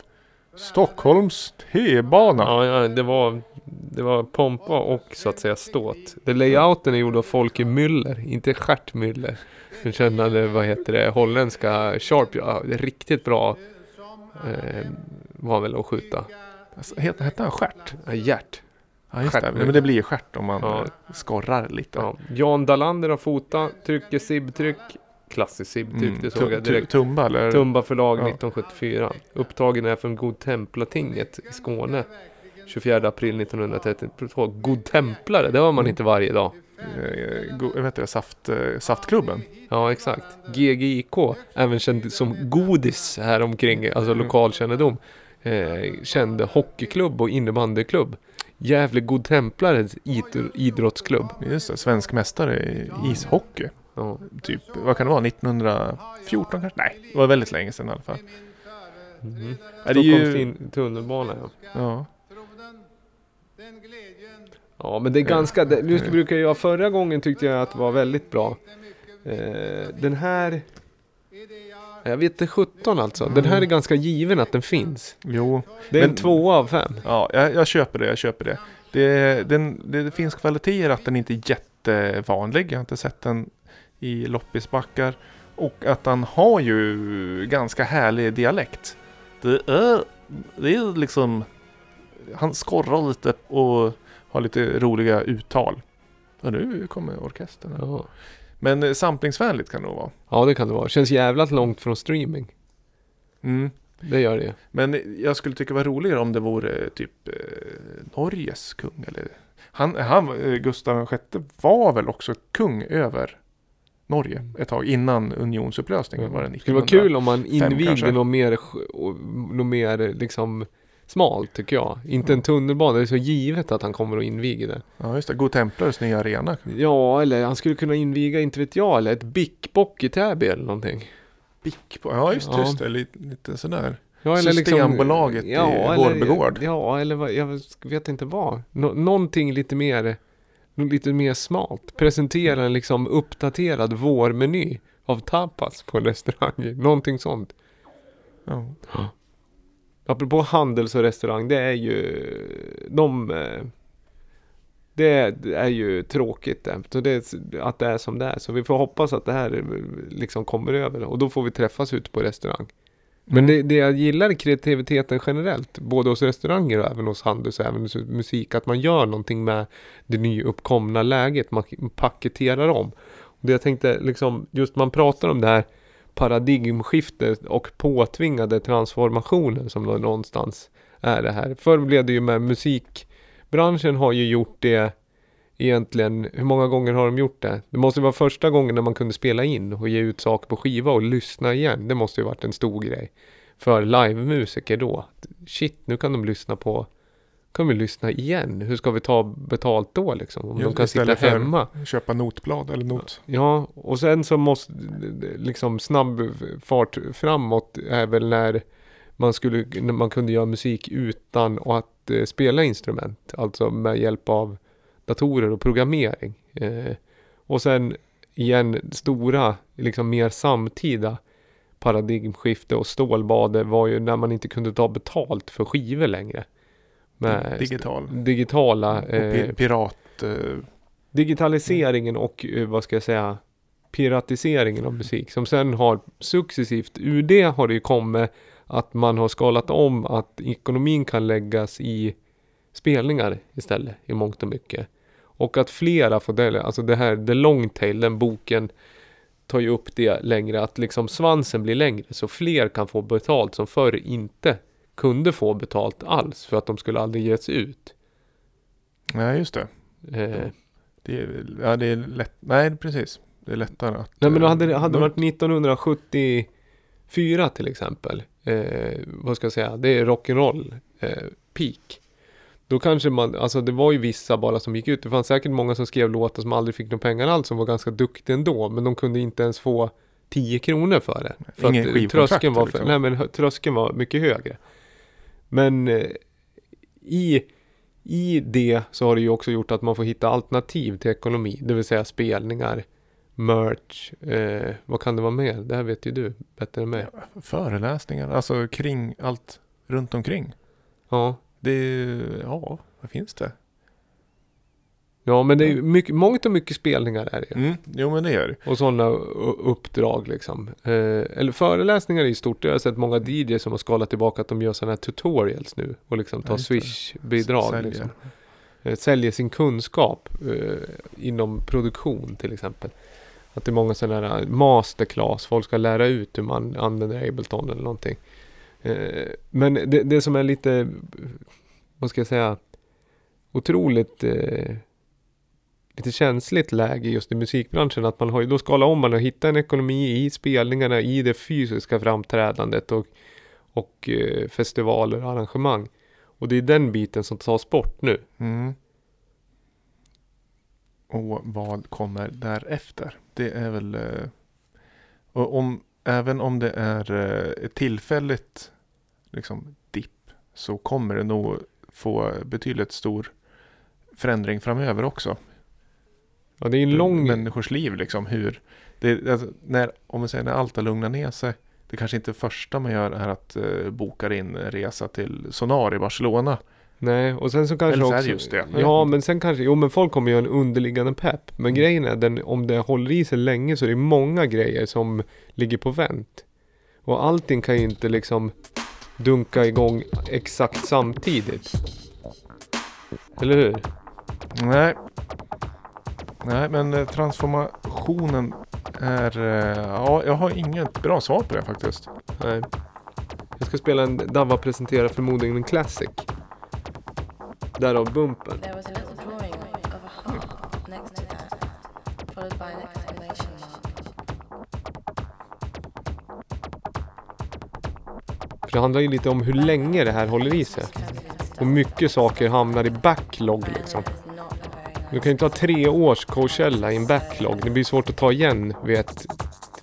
Stockholms T-bana. Ja, ja det, var, det var pompa och så att säga ståt. Det layouten är gjord av Folke Müller, inte Gert Müller. Den kända, vad heter det, holländska Sharp. Ja, det är riktigt bra eh, var väl att skjuta. Alltså, Hette, hette han Stjärt? Ja, Gert. Ja, just det. Stjärt. Men det blir ju stjärt om man Ja. skorrar lite. Ja. Jan Dalander har fotat, trycker SIB-tryck. Klassiskt SIB-tryck, Mm. det såg jag direkt. tu- Tumba eller? Tumba förlag Ja. 1974. Upptagen är från God Templatinget i Skåne. 24 april 1932. God Templare, det har man inte varje dag. Jag vet inte, saft, eh, saftklubben. Ja, exakt. GGIK, även känd som Godis här omkring, alltså Mm. lokalkännedom. Eh, känd hockeyklubb och innebandyklubb. Gävle God Templares id- idrottsklubb. Just det, svensk mästare i ishockey. Ja. Typ, vad kan det vara, 1914 kanske? Nej, det var väldigt länge sedan i alla fall. Mm. Ja, det är ju- in- tunnelbana, ja. Ja, Ja, men det är ganska... Det, just brukar jag förra gången tyckte jag att det var väldigt bra. Eh, den här... är jag vet inte 17 alltså. Den här är ganska given att den finns. jo. Det är Men- en tvåa av fem. Ja, jag, jag köper det, jag köper det. Det, den, det finns kvaliteter att den inte är jättevanlig. Jag har inte sett den i loppisbackar. Och att han har ju ganska härlig dialekt. Det är, det är liksom... Han skorrar lite och har lite roliga uttal. Och nu kommer orkestern. här. Ja. Men samplingsvänligt kan det nog vara. ja, det kan det vara. Känns jävligt långt från streaming. Mm. Det gör det. Men jag skulle tycka det var roligare om det vore typ eh, Norges kung eller han, han, eh, Gustav VI var väl också kung över Norge ett tag innan unionsupplösningen var det Det skulle vara 1900. kul om man invigde något mer, något mer liksom smalt tycker jag. Inte en tunnelbana, det är så givet att han kommer att inviga det. Ja just det, God Templares nya arena. Ja, eller han skulle kunna inviga, inte vet jag, eller ett Bickbock i Täby eller någonting. Bick på, ja just, Ja. just det, lite, lite sådär. Ja, Systembolaget i Vårbygård. Eller, ja, eller jag vet inte vad. Nå, någonting lite mer, lite mer smalt. Presentera en liksom uppdaterad vårmeny av tapas på en restaurang. Någonting sånt. Ja. Apropå handels och restaurang, det är ju de eh, det är, ju tråkigt det. Att det är som det är. Så vi får hoppas att det här eh, liksom kommer över och då får vi träffas ute på restaurang. Men det, det jag gillar kreativiteten generellt, både hos restauranger och även hos handels och även hos musik, att man gör någonting med det nyuppkomna läget, man paketerar om. Och det jag tänkte, liksom, just man pratar om det här paradigmskiftet och påtvingade transformationen som någonstans är det här. Förr blev det ju med musikbranschen har ju gjort det egentligen, hur många gånger har de gjort det? Det måste vara första gången när man kunde spela in och ge ut saker på skiva och lyssna igen. Det måste ju varit en stor grej för livemusiker då. Shit, nu kan de lyssna på kan vi lyssna igen? Hur ska vi ta betalt då liksom? Om Ja, de kan sitta hemma. Köpa notblad eller not. Ja, och sen så måste liksom snabb fart framåt är väl när man skulle, när man kunde göra musik utan att eh, spela instrument. Alltså med hjälp av datorer och programmering. Eh, och sen igen stora, liksom mer samtida paradigmskifte och stålbade var ju när man inte kunde ta betalt för skivor längre. Med Digital. digitala eh, pirat... Eh, digitaliseringen och eh, vad ska jag säga piratiseringen av musik som sen har successivt ur det har det ju kommit att man har skalat om att ekonomin kan läggas i spelningar istället i mångt och mycket. Och att flera får det, alltså det här The Long Tail, den boken tar ju upp det längre, att liksom svansen blir längre så fler kan få betalt som förr inte kunde få betalt alls för att de skulle aldrig ges ut. nej just det. Eh, Det är, ja, det är lätt. Nej precis. Det är lättare att... Nej men då hade det eh, hade varit 1974 till exempel. Eh, vad ska jag säga? Det är rock'n'roll eh, peak. Då kanske man, alltså det var ju vissa bara som gick ut. Det fanns säkert många som skrev låtar som aldrig fick några pengar alls som var ganska duktiga ändå. Men de kunde inte ens få 10 kronor för det. För Ingen att skivkontrakt, tröskeln var, liksom. nej, men tröskeln var mycket högre. Men eh, i, i det så har det ju också gjort att man får hitta alternativ till ekonomi. Det vill säga spelningar, merch, eh, vad kan det vara mer? Det här vet ju du bättre än mig. Föreläsningar, alltså kring allt runt omkring. Ja, Det är, ja, vad finns det? ja men det är mycket, mångt och mycket spelningar är det. Mm, jo men det gör det. Och sådana uppdrag liksom. Eh, eller föreläsningar är ju stort. Jag har sett många DJs som har skalat tillbaka att de gör sådana här tutorials nu. Och liksom tar. Swish-bidrag. Säljer. Liksom. Eh, säljer sin kunskap eh, inom produktion till exempel. Att det är många sådana här masterclass. Folk ska lära ut hur man använder Ableton eller någonting. Eh, men det, det som är lite, vad ska jag säga, otroligt eh, lite känsligt läge just i musikbranschen. Att man har ju då skalat om, man har hittat en ekonomi i spelningarna, i det fysiska framträdandet och, och eh, festivaler och arrangemang. Och det är den biten som tas bort nu. Mm. Och vad kommer därefter? Det är väl... eh, Och om, även om det är eh, ett tillfälligt liksom, dipp så kommer det nog få betydligt stor förändring framöver också. Ja, det är en lång... Människors liv liksom. Hur det, alltså, när, om man säger när allt har lugnat ner sig. Det kanske inte första man gör är att uh, boka in en resa till Sonar i Barcelona. Nej, och sen så kanske Eller så också... just det. Ja, men sen kanske... Jo, men folk kommer ha en underliggande pepp. Men Mm. grejen är den, om det håller i sig länge så är det många grejer som ligger på vänt. Och allting kan ju inte liksom dunka igång exakt samtidigt. Eller hur? Nej. Nej, men eh, transformationen är... eh, Ja, jag har inget bra svar på det faktiskt. Nej. Jag ska spela en Dava presenterar förmodligen en classic. Därav bumpen. Det handlar ju lite om hur länge det här håller i sig. Och mycket saker hamnar i backlog liksom. Du kan ju inte ha tre års Coachella i en backlog. Det blir svårt att ta igen vid ett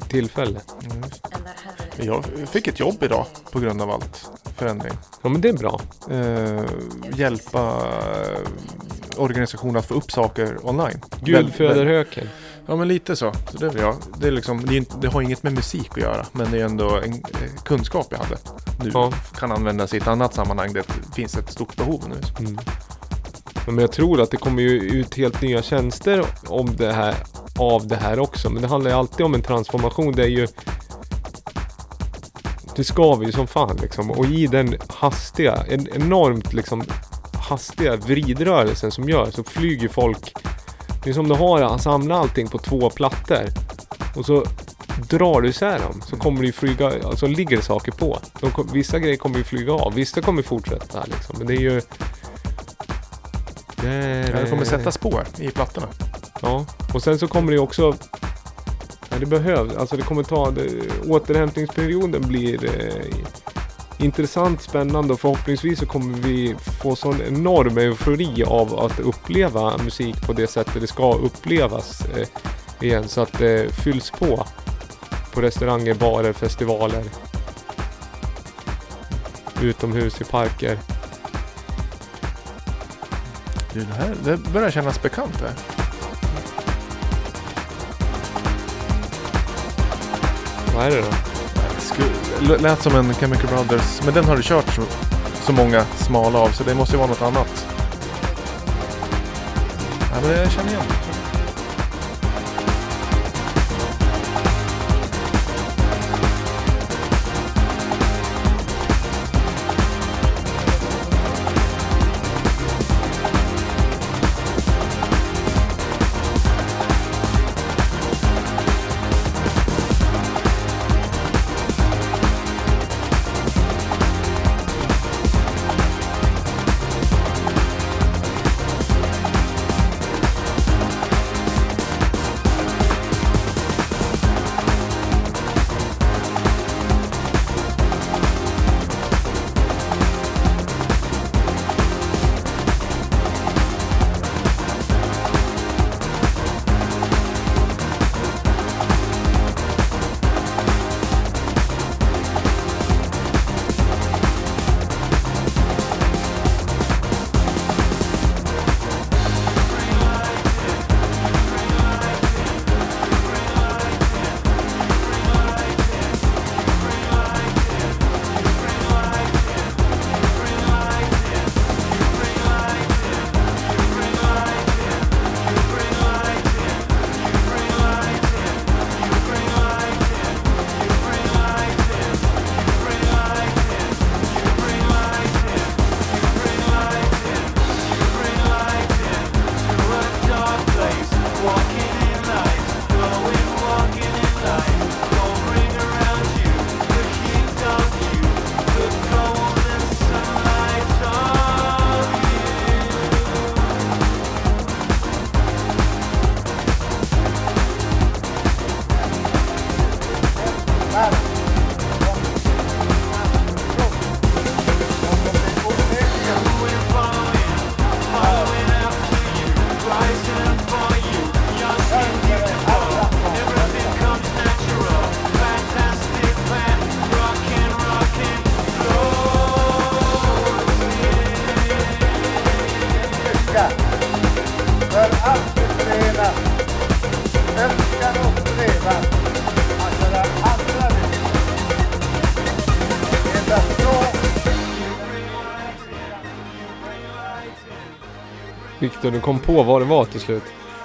tillfälle. Jag fick ett jobb idag på grund av allt förändring. Ja men det är bra. Eh, hjälpa eh, organisationer att få upp saker online. Gud föder höken. Ja men lite så. så det, jag. Det, är liksom, det, är det har inget med musik att göra. Men det är ändå en eh, kunskap jag hade. Nu Ja. kan användas i ett annat sammanhang. Det finns ett stort behov nu. Mm. Ja, Men jag tror att det kommer ju ut helt nya tjänster om det här, av det här också. Men det handlar ju alltid om en transformation. Det är ju... Det skaver ju som fan liksom. Och i den hastiga, en enormt liksom hastiga vridrörelsen som gör så flyger folk. Det är som du har samla allting på två plattor. Och så drar du isär dem så kommer det flyga, alltså ligger det saker på. De, vissa grejer kommer ju flyga av, vissa kommer fortsätta liksom. Men det är ju... Ja, det kommer sätta spår i plattorna. Ja, och sen så kommer det ju också... Ja, det behövs. Alltså det kommer ta... Det, återhämtningsperioden blir eh, intressant, spännande och förhoppningsvis så kommer vi få sån enorm eufori av att uppleva musik på det sättet det ska upplevas eh, igen. Så att det fylls på på restauranger, barer, festivaler. Utomhus i parker. Du, det, här, det börjar kännas bekant här. Vad är det då? Lät som en Chemical Brothers. Men den har du kört så, så många smala av. Så det måste ju vara något annat. Ja, men jag känner igen. Viktor, du kom på vad det var till slut.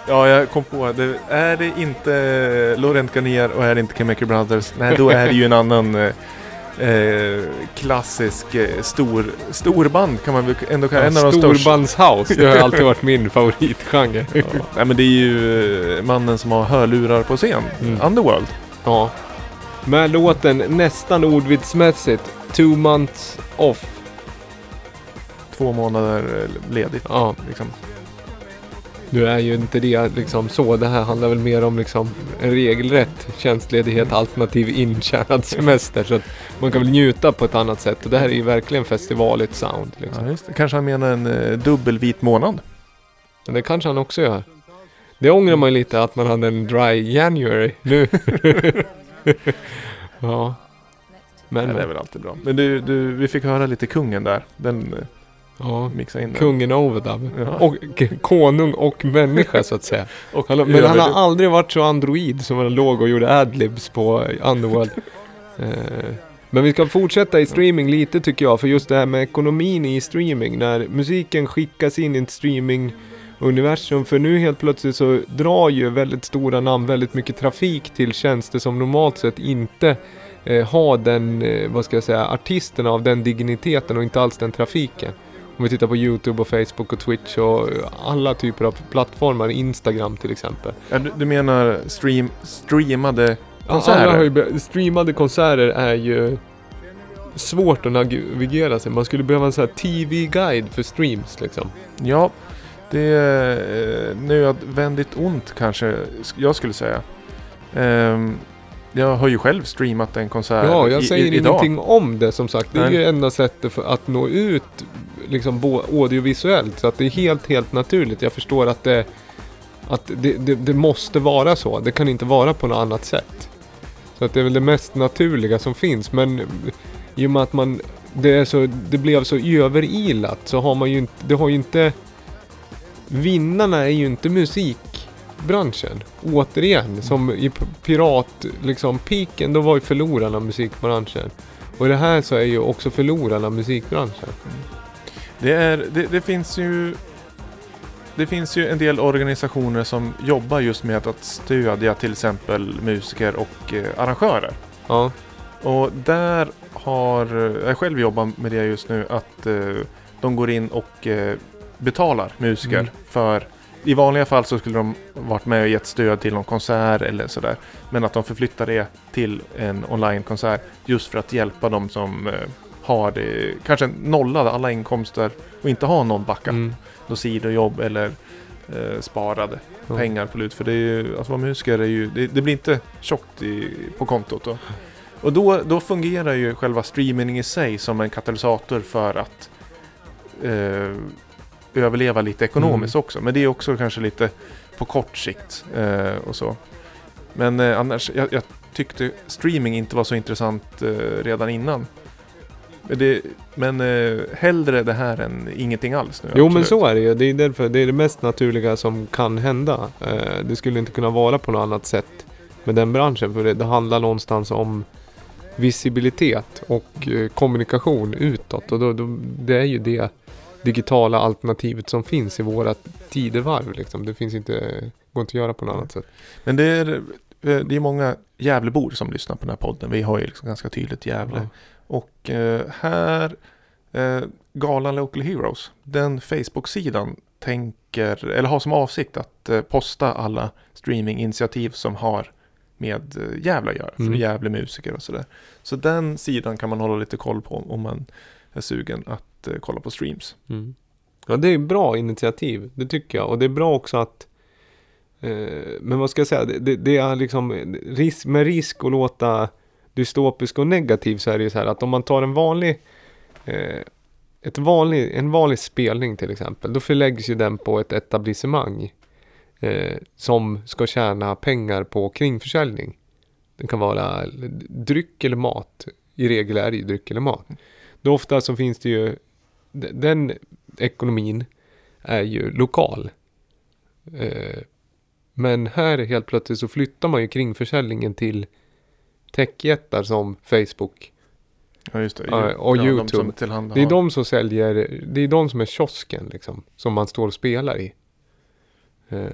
Ja, jag kom på det. Är det inte Laurent Garnier och är det inte Chemical Brothers, nej då är det ju en annan eh, eh, klassisk eh, stor, storband kan man väl ändå kalla en av de största. Storbandshouse, det har alltid varit min favoritgenre. Ja. Nej men det är ju eh, mannen som har hörlurar på scen, Mm. Underworld. Ja. Med låten nästan ordvitsmässigt Two months off. Två månader ledigt Ja, liksom. Nu är ju inte det liksom så. Det här handlar väl mer om liksom en regelrätt tjänstledighet alternativ intjänad semester. Så att man kan väl njuta på ett annat sätt. Och det här är ju verkligen festivaligt sound. Liksom. Ja. Kanske han menar en eh, dubbelvit månad. Men det kanske han också gör. Det ångrar man ju lite att man hade en dry January nu. ja. Men, Nej, det är väl alltid bra. Men du, du, vi fick höra lite kungen där. Den eh, ja. mixade in den. Kungen Overdub. Ja. Och konung och människa så att säga. Och Han, men han har aldrig varit så android som han låg och gjorde adlibs på Underworld. eh, men vi ska fortsätta i streaming lite tycker jag, för just det här med ekonomin i streaming. När musiken skickas in i ett streaming-universum. För nu helt plötsligt så drar ju väldigt stora namn väldigt mycket trafik till tjänster som normalt sett inte eh, har den, eh, vad ska jag säga, artisterna av den digniteten och inte alls den trafiken. Om vi tittar på YouTube och Facebook och Twitch och alla typer av plattformar, Instagram till exempel. Ja, du, du menar stream, streamade Ja, konserter? Har ju, streamade konserter är ju svårt att navigera sig. Man skulle behöva en sån här TV-guide för streams liksom. Ja, det är eh, nödvändigt ont kanske jag skulle säga. Ehm, jag har ju själv streamat en konsert Ja, jag säger i, idag. ingenting om det som sagt. Det är Nej. ju enda sättet för att nå ut liksom audiovisuellt. Så att det är helt, helt naturligt. Jag förstår att det, att det, det, det måste vara så. Det kan inte vara på något annat sätt. Så att det är väl det mest naturliga som finns. Men i och med att man, det, så, det blev så överilat så har man ju inte, det har ju inte, vinnarna är ju inte musikbranschen. Återigen, som i pirat, liksom piken, då var ju förlorarna musikbranschen. Och det här så är ju också förlorarna musikbranschen. Det, är, det, det finns ju det finns ju en del organisationer som jobbar just med att stödja till exempel musiker och eh, arrangörer. Ja, Och där har jag själv jobbat med det just nu att eh, de går in och eh, betalar musiker Mm. för i vanliga fall så skulle de varit med och gett stöd till någon konsert eller sådär. Men att de förflyttar det till en onlinekonsert just för att hjälpa dem som eh, har det, kanske nollade alla inkomster och inte har någon backup. mm. Något sidojobb eller eh, sparade Ja. pengar på lut. För det är ju, att vara musiker är ju, det, det blir inte tjockt i, på kontot. Då. Och då, då fungerar ju själva streaming i sig som en katalysator för att eh, överleva lite ekonomiskt Mm. också. Men det är också kanske lite på kort sikt eh, och så. Men eh, annars, jag, jag tyckte streaming inte var så intressant eh, redan innan. Men Det, men eh, hellre det här än ingenting alls nu. Jo men absolut. så är det ju. Det är därför det är det mest naturliga som kan hända. Eh, det skulle inte kunna vara på något annat sätt med den branschen. För det, det handlar någonstans om visibilitet och eh, kommunikation utåt. Och då, då, det är ju det digitala alternativet som finns i våra tidevarv. Liksom. Det finns inte, går inte att göra på något annat sätt. Men det är, eh, det är många Gävlebor som lyssnar på den här podden. Vi har ju liksom ganska tydligt Gävle. Ja. Och eh, här, eh, Galan Local Heroes, den Facebook-sidan tänker, eller har som avsikt att eh, posta alla streaminginitiativ som har med Gävle att göra. Mm. För Gävle musiker och sådär. Så den sidan kan man hålla lite koll på om man är sugen att eh, kolla på streams. Mm. Ja, det är bra initiativ. Det tycker jag. Och det är bra också att eh, men vad ska jag säga? Det, det, det är liksom risk, med risk att låta dystopisk och negativ så är det ju så här att om man tar en vanlig eh, ett vanlig, en vanlig spelning till exempel, då förläggs ju den på ett etablissemang eh, som ska tjäna pengar på kringförsäljning. Det kan vara dryck eller mat. I regel är det ju dryck eller mat. Då ofta så finns det ju den ekonomin är ju lokal. Eh, men här helt plötsligt så flyttar man ju kringförsäljningen till techjättar som Facebook Ja, just det. Och ja, YouTube. De. Det är de som säljer, det är de som är kiosken liksom. Som man står och spelar i. Eh,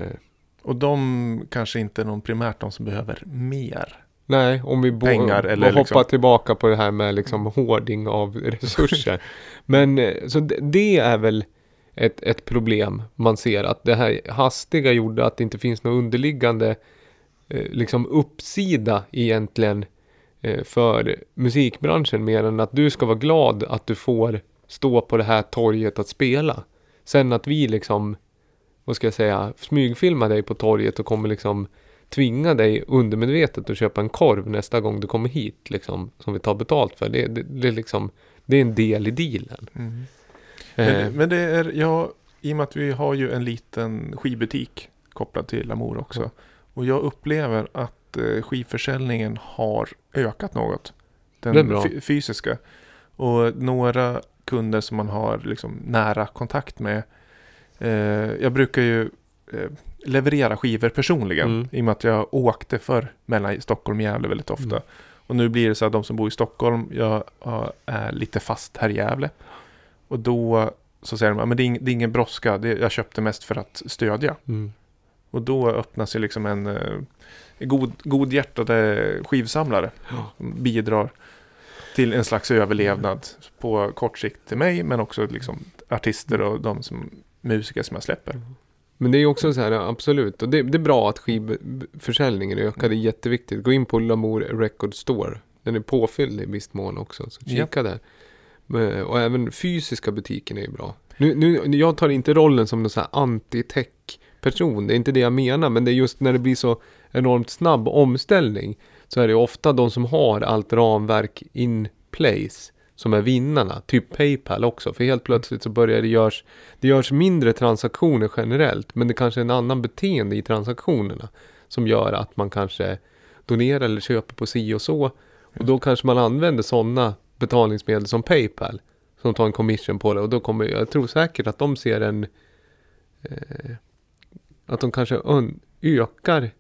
Och de kanske inte är någon primärt de som behöver mer. Nej, om vi Pengar eller hoppar liksom- tillbaka på det här med liksom hoarding av resurser. Men eh, så det, det är väl ett, ett problem man ser. Att det här hastiga gjorde att det inte finns någon underliggande eh, liksom uppsida egentligen eh, för musikbranschen mer än att du ska vara glad att du får stå på det här torget att spela. Sen att vi liksom, vad ska jag säga, smygfilmar dig på torget och kommer liksom tvinga dig undermedvetet att köpa en korv nästa gång du kommer hit liksom, som vi tar betalt för. Det, det, det är liksom, det är en del i dealen. Men, Eh, det- men det är, ja, i och med att vi har ju en liten skivbutik kopplad till Lamour också. Och jag upplever att eh, skivförsäljningen har ökat något. Den fysiska. Och några kunder som man har liksom nära kontakt med. Eh, jag brukar ju eh, leverera skivor personligen. Mm. I och med att jag åkte för mellan Stockholm och Gävle väldigt ofta. Mm. Och nu blir det så att de som bor i Stockholm, jag ja, är lite fast här i Gävle. Och då så säger de, men det är, ing, det är ingen brådska, jag köpte mest för att stödja. mm. Och då öppnas ju liksom en eh, god, godhjärtade skivsamlare. Som bidrar till en slags överlevnad på kort sikt till mig, men också liksom artister och de som musiker som jag släpper. Men det är också så här, absolut. Och det, det är bra att skivförsäljningen ökar. Det är jätteviktigt. Gå in på Lamour Record Store. Den är påfylld i viss mån också. Så Ja. kika där. Men- Och även fysiska butiken är ju bra. Nu, nu, jag tar inte rollen som någon så här anti-tech-person. Det är inte det jag menar. Men det är just när det blir så enormt snabb omställning. Så är det ofta de som har allt ramverk in place. Som är vinnarna. Typ Paypal också. För helt plötsligt så börjar det görs det görs mindre transaktioner generellt, men det kanske är en annan beteende i transaktionerna som gör att man kanske donerar eller köper på si och så. Och då kanske man använder sådana betalningsmedel som Paypal som tar en commission på det och då kommer jag tror säkert att de ser en eh, att de kanske ökar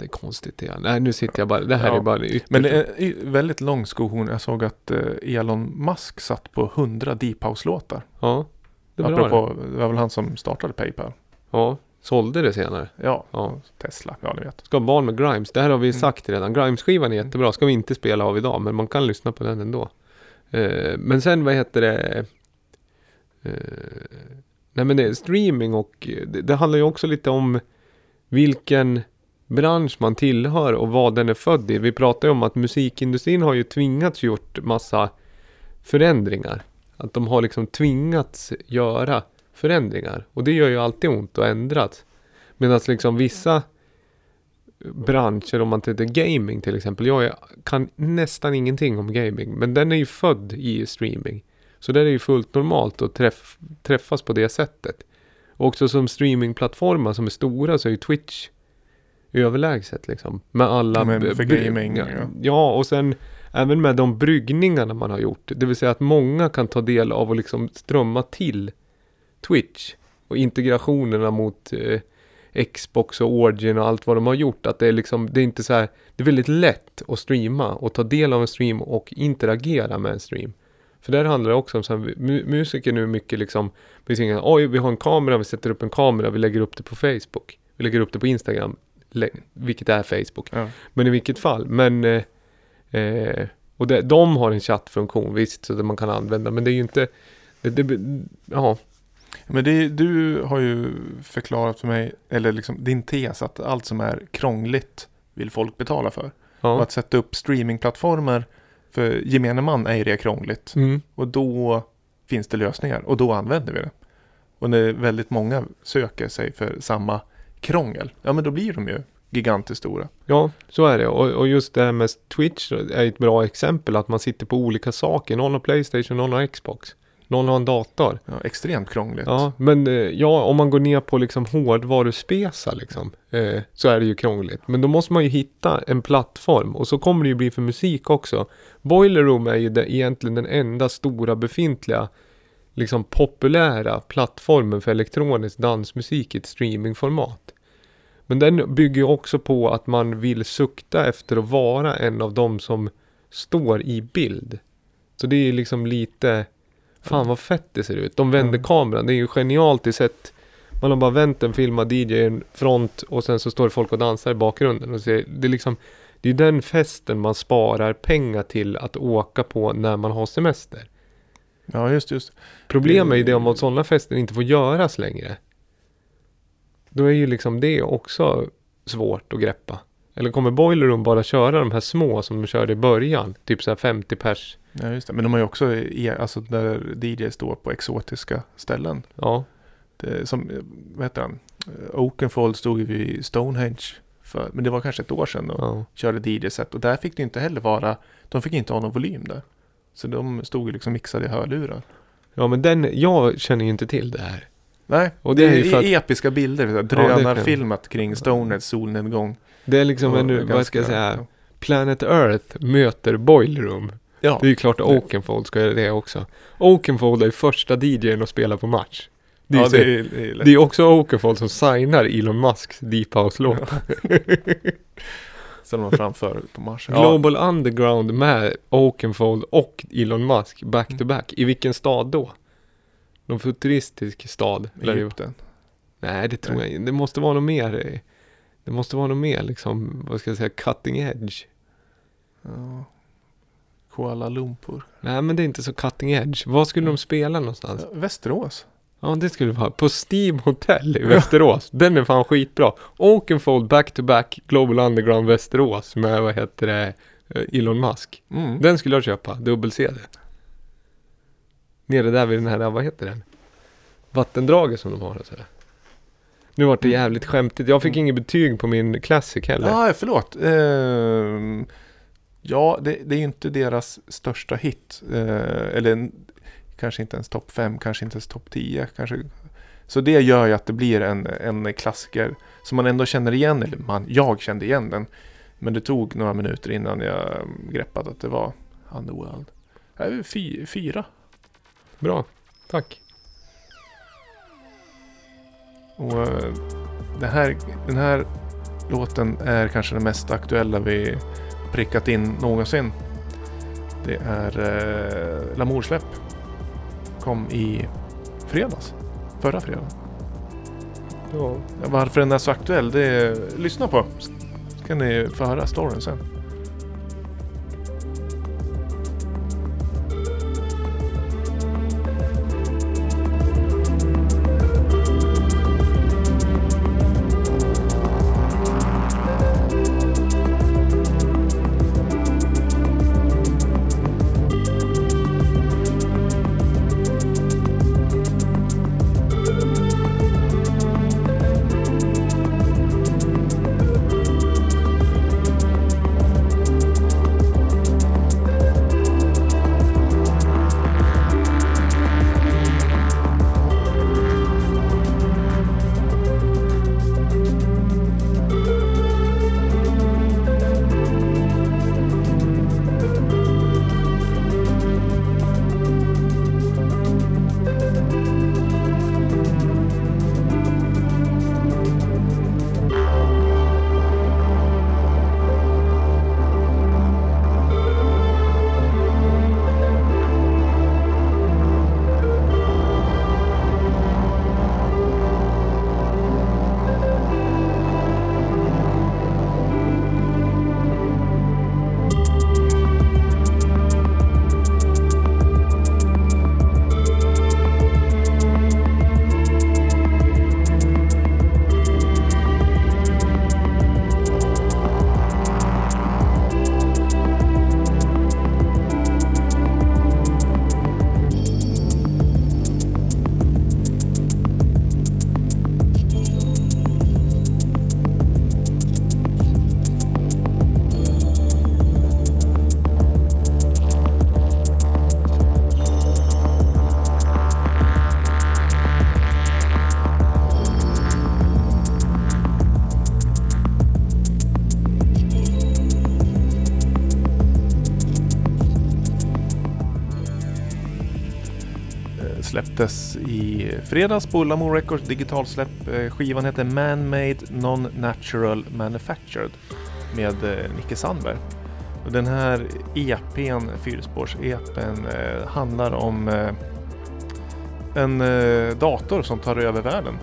det är konstigt det. Nej, nu sitter jag bara. Det här Ja, är bara ytterst. Men det är väldigt lång skohorn. Jag såg att eh, Elon Musk satt på 100 Deep House-låtar. Ja, det det. Apropå, det var väl han som startade Paypal. Ja, sålde det senare. Ja, Ja. Tesla, ja ni vet. Ska barn med Grimes. Det här har vi Mm. sagt redan. Grimes-skivan är jättebra. Ska vi inte spela av idag. Men man kan lyssna på den ändå. Eh, men sen vad heter det? Eh, nej men det är streaming och det, det handlar ju också lite om vilken bransch man tillhör och vad den är född i. Vi pratar ju om att musikindustrin har ju tvingats gjort massa förändringar. Att de har liksom tvingats göra förändringar. Och det gör ju alltid ont att ändras. Medan liksom vissa branscher, om man tittar gaming till exempel. Jag kan nästan ingenting om gaming, men den är ju född i streaming. Så där är ju fullt normalt att träff, träffas på det sättet. Och också som streamingplattformar som är stora så är ju Twitch överlägset liksom. Med alla... Men för gaming, Ja, ja. och sen även med de bryggningarna man har gjort. Det vill säga att många kan ta del av och liksom strömma till Twitch. Och integrationerna mot eh, Xbox och Origin och allt vad de har gjort. Att det är liksom, det är inte så här, det är väldigt lätt att streama och ta del av en stream och interagera med en stream. För där handlar det också om så här, mu- musiker nu mycket liksom, oj vi har en kamera, vi sätter upp en kamera, vi lägger upp det på Facebook. Vi lägger upp det på Instagram, vilket är Facebook. Ja. Men i vilket fall, men eh, eh, och det, de har en chattfunktion visst, så det man kan använda, men det är ju inte, det, det, ja, Men det, du har ju förklarat för mig, eller liksom din tes, att allt som är krångligt vill folk betala för. Och ja. att sätta upp streamingplattformar för gemene man är ju det krångligt. Mm. Och då finns det lösningar och då använder vi det. Och när väldigt många söker sig för samma krångel, ja men då blir de ju gigantiskt stora. Ja, så är det. Och, och just det här med Twitch är ett bra exempel. Att man sitter på olika saker. Någon har Playstation, någon har Xbox. Någon har en dator. Ja, extremt krångligt. Ja, men eh, ja, om man går ner på liksom hårdvaruspesa liksom. Eh, så är det ju krångligt. Men då måste man ju hitta en plattform. Och så kommer det ju bli för musik också. Boiler Room är ju det, egentligen den enda stora befintliga liksom populära plattformen för elektronisk dansmusik i ett streamingformat. Men den bygger ju också på att man vill sukta efter att vara en av dem som står i bild. Så det är liksom lite, fan vad fett det ser ut. De vänder Ja. kameran, det är ju genialt i sätt. Man har bara vänt en filmad DJ i en front och sen så står det folk och dansar i bakgrunden. Och ser, det är liksom, det är den festen man sparar pengar till att åka på när man har semester. Ja, just just. Problemet är ju det Mm. om att sådana fester inte får göras längre. Då är ju liksom det också svårt att greppa. Eller kommer Boiler Room bara köra de här små som de körde i början? Typ så här 50 pers. Ja, just det. Men de har ju också, alltså där DJ står på exotiska ställen. Ja, Det som, vad heter han? Oakenfold stod ju vid Stonehenge. För, men det var kanske ett år sedan och ja. körde DJ-set. Och där fick det inte heller vara, de fick inte ha någon volym där. Så de stod ju liksom mixade i hörlurar. Ja men den, jag känner ju inte till det här. Nej, Och det, det är ju för att- episka bilder. Drönarfilmat kring Stonehenge solnedgång. Det är liksom en, vad ganska- ska jag säga, Planet Earth möter Boiler Room. Ja, Det är ju klart Oakenfold ska göra det också. Oakenfold är ju första DJn att spela på match. Det är, ja så- det är, det är det är också Oakenfold som signar Elon Musks Deep House-låt. Som de framför på Mars. Ja, Global Underground med Oakenfold och Elon Musk back to back. I vilken stad då? Någon futuristisk stad? Egypten. Nej, det tror jag inte. Det måste vara något mer. eh, Det måste vara något mer liksom, vad ska jag säga, cutting edge. Ja. Kuala Lumpur. Nej, men det är inte så cutting edge. Var skulle de spela någonstans? Ja, Västerås. Ja, det skulle vara på Steam Hotel i Västerås. Den är fan skitbra. Oakenfold back to back Global Underground Västerås med, vad heter det, eh, Elon Musk. Mm. Den skulle jag köpa, dubbel-CD. Nere där vid den här, vad heter den? Vattendraget som de har och sådär. Nu vart det jävligt skämtigt. Jag fick inget betyg på min Classic heller. Ja, förlåt. Ehm, ja, det, det är inte deras största hit. Eh, eller en- kanske inte ens topp 5, kanske inte ens topp 10. Kanske. Så det gör ju att det blir en, en klassiker som man ändå känner igen. Eller man, jag kände igen den. Men det tog några minuter innan jag greppade att det var Underworld. Äh, fy, fyra. Bra, tack. Och eh, det här, den här låten är kanske den mest aktuella vi prickat in någonsin. Det är eh, Lamour-släpp. Kom i fredags. Förra fredagen. Ja. Varför den är så aktuell, det är, lyssna på. Så kan ni få höra storyn sen. fredags på Lamour Records digitalsläpp. Eh, Skivan heter Man-Made Non-Natural Manufactured med eh, Nicke Sandberg. Och den här EPn, fyrspårs-EPn, eh, handlar om en dator som tar över världen.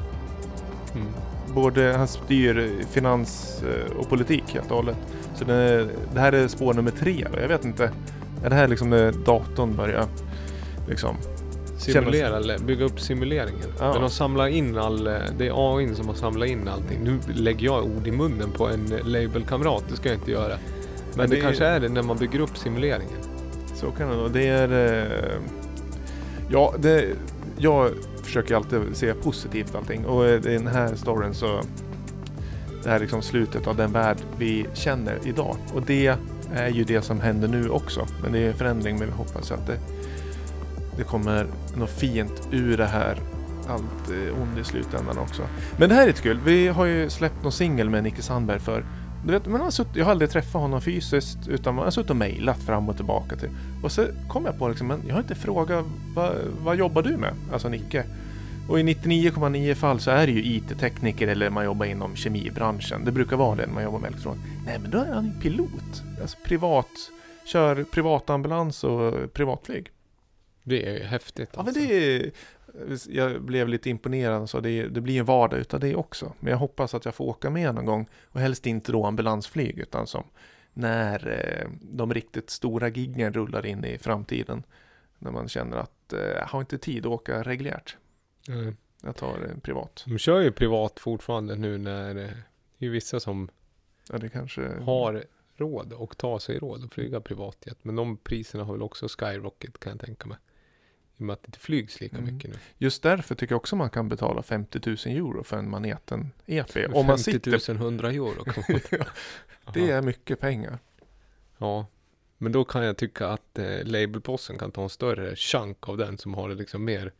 Mm. Både, han styr finans och politik helt och hållet. Så det, det här är spår nummer tre. Jag vet inte. Är det här liksom när datorn börjar liksom Simulera, bygga upp simuleringen. Ja. Men de samlar in all, eh, det är AI som har samlat in allting. Nu lägger jag ord i munnen på en labelkamrat, det ska jag inte göra. Men, Men det, det- kanske är det när man bygger upp simuleringen. Så kan det vara. Det är... eh, Ja, det, jag försöker alltid se positivt allting. Och eh, i den här storyn så... Det här är liksom slutet av den värld vi känner idag. Och det är ju det som händer nu också. Men det är en förändring, men vi hoppas att det, det kommer något fint ur det här. Allt ont i slutändan också. Men det här är lite kul. Vi har ju släppt någon singel med Nicke Sandberg för du vet, man har sutt, jag har aldrig träffat honom fysiskt utan man har suttit och mejlat fram och tillbaka till. Och så kom jag på liksom, men jag har inte frågat vad, vad jobbar du med? Alltså Nicke. Och i 99,9 fall så är det ju IT-tekniker eller man jobbar inom kemibranschen. Det brukar vara det när man jobbar med elektronik. Nej men då är han ju pilot. Alltså privat, kör privatambulans och privatflyg. Det är häftigt. Ja men alltså. det är, jag blev lite imponerad så det, det blir en vardag utav det också. Men jag hoppas att jag får åka med någon gång och helst inte då ambulansflyg utan som när eh, de riktigt stora giggen rullar in i framtiden. När man känner att eh, jag har inte tid att åka reguljärt. Eh, Jag tar eh, privat. De kör ju privat fortfarande nu när eh, det är vissa som Ja kanske... har råd och tar sig råd att flyga privatjet. Men de priserna har väl också skyrocket kan jag tänka mig. I och med att det inte flygs lika Mm. mycket nu. Just därför tycker jag också man kan betala 50 000 euro för en Maneten EP. Om man 50 000 sitter... 100 euro. det är mycket pengar. Ja, men då kan jag tycka att eh, labelposten kan ta en större chunk av den som har det liksom mer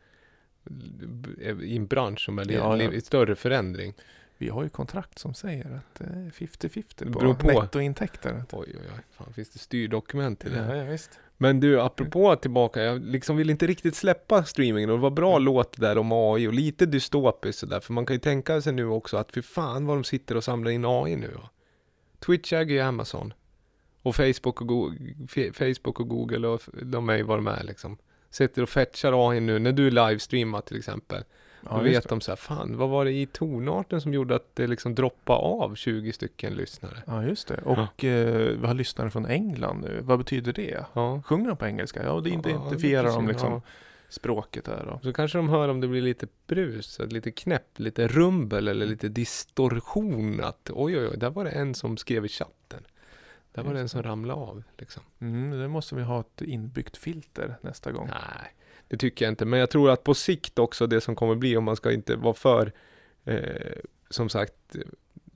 eh, i en bransch som är Ja, ja. större förändring. Vi har ju kontrakt som säger att är 50-50 Det på, på. nettointäkter. Oj, oj, oj. Fan, finns det styrdokument till det? Ja, ja, visst. Men du, apropå tillbaka, jag liksom vill inte riktigt släppa streamingen och det var bra låt där om AI och lite dystopiskt sådär, för man kan ju tänka sig nu också att fy fan vad de sitter och samlar in AI nu. Twitch äger ju Amazon. Och Facebook och, Go- Facebook och Google och de är ju vad de är liksom. Sitter och fetchar AI nu när du livestreamar till exempel. Ja, Då vet det. de så här, fan vad var det i tonarten som gjorde att det liksom droppade av 20 stycken lyssnare? Ja, just det. Och eh, vi har lyssnare från England nu. Vad betyder det? Ja. Sjunger de på engelska? Ja, det Ja, identifierar precis, de liksom ja. språket där då. Så kanske de hör om det blir lite brus, lite knäpp, lite rumbel eller lite distorsion. Att oj, oj, oj, där var det en som skrev i chatten. Där var det en som ramlade av. Liksom. Mm, det måste vi ha ett inbyggt filter nästa gång. Nej, det tycker jag inte. Men jag tror att på sikt också det som kommer bli, om man ska inte vara för, eh, som sagt,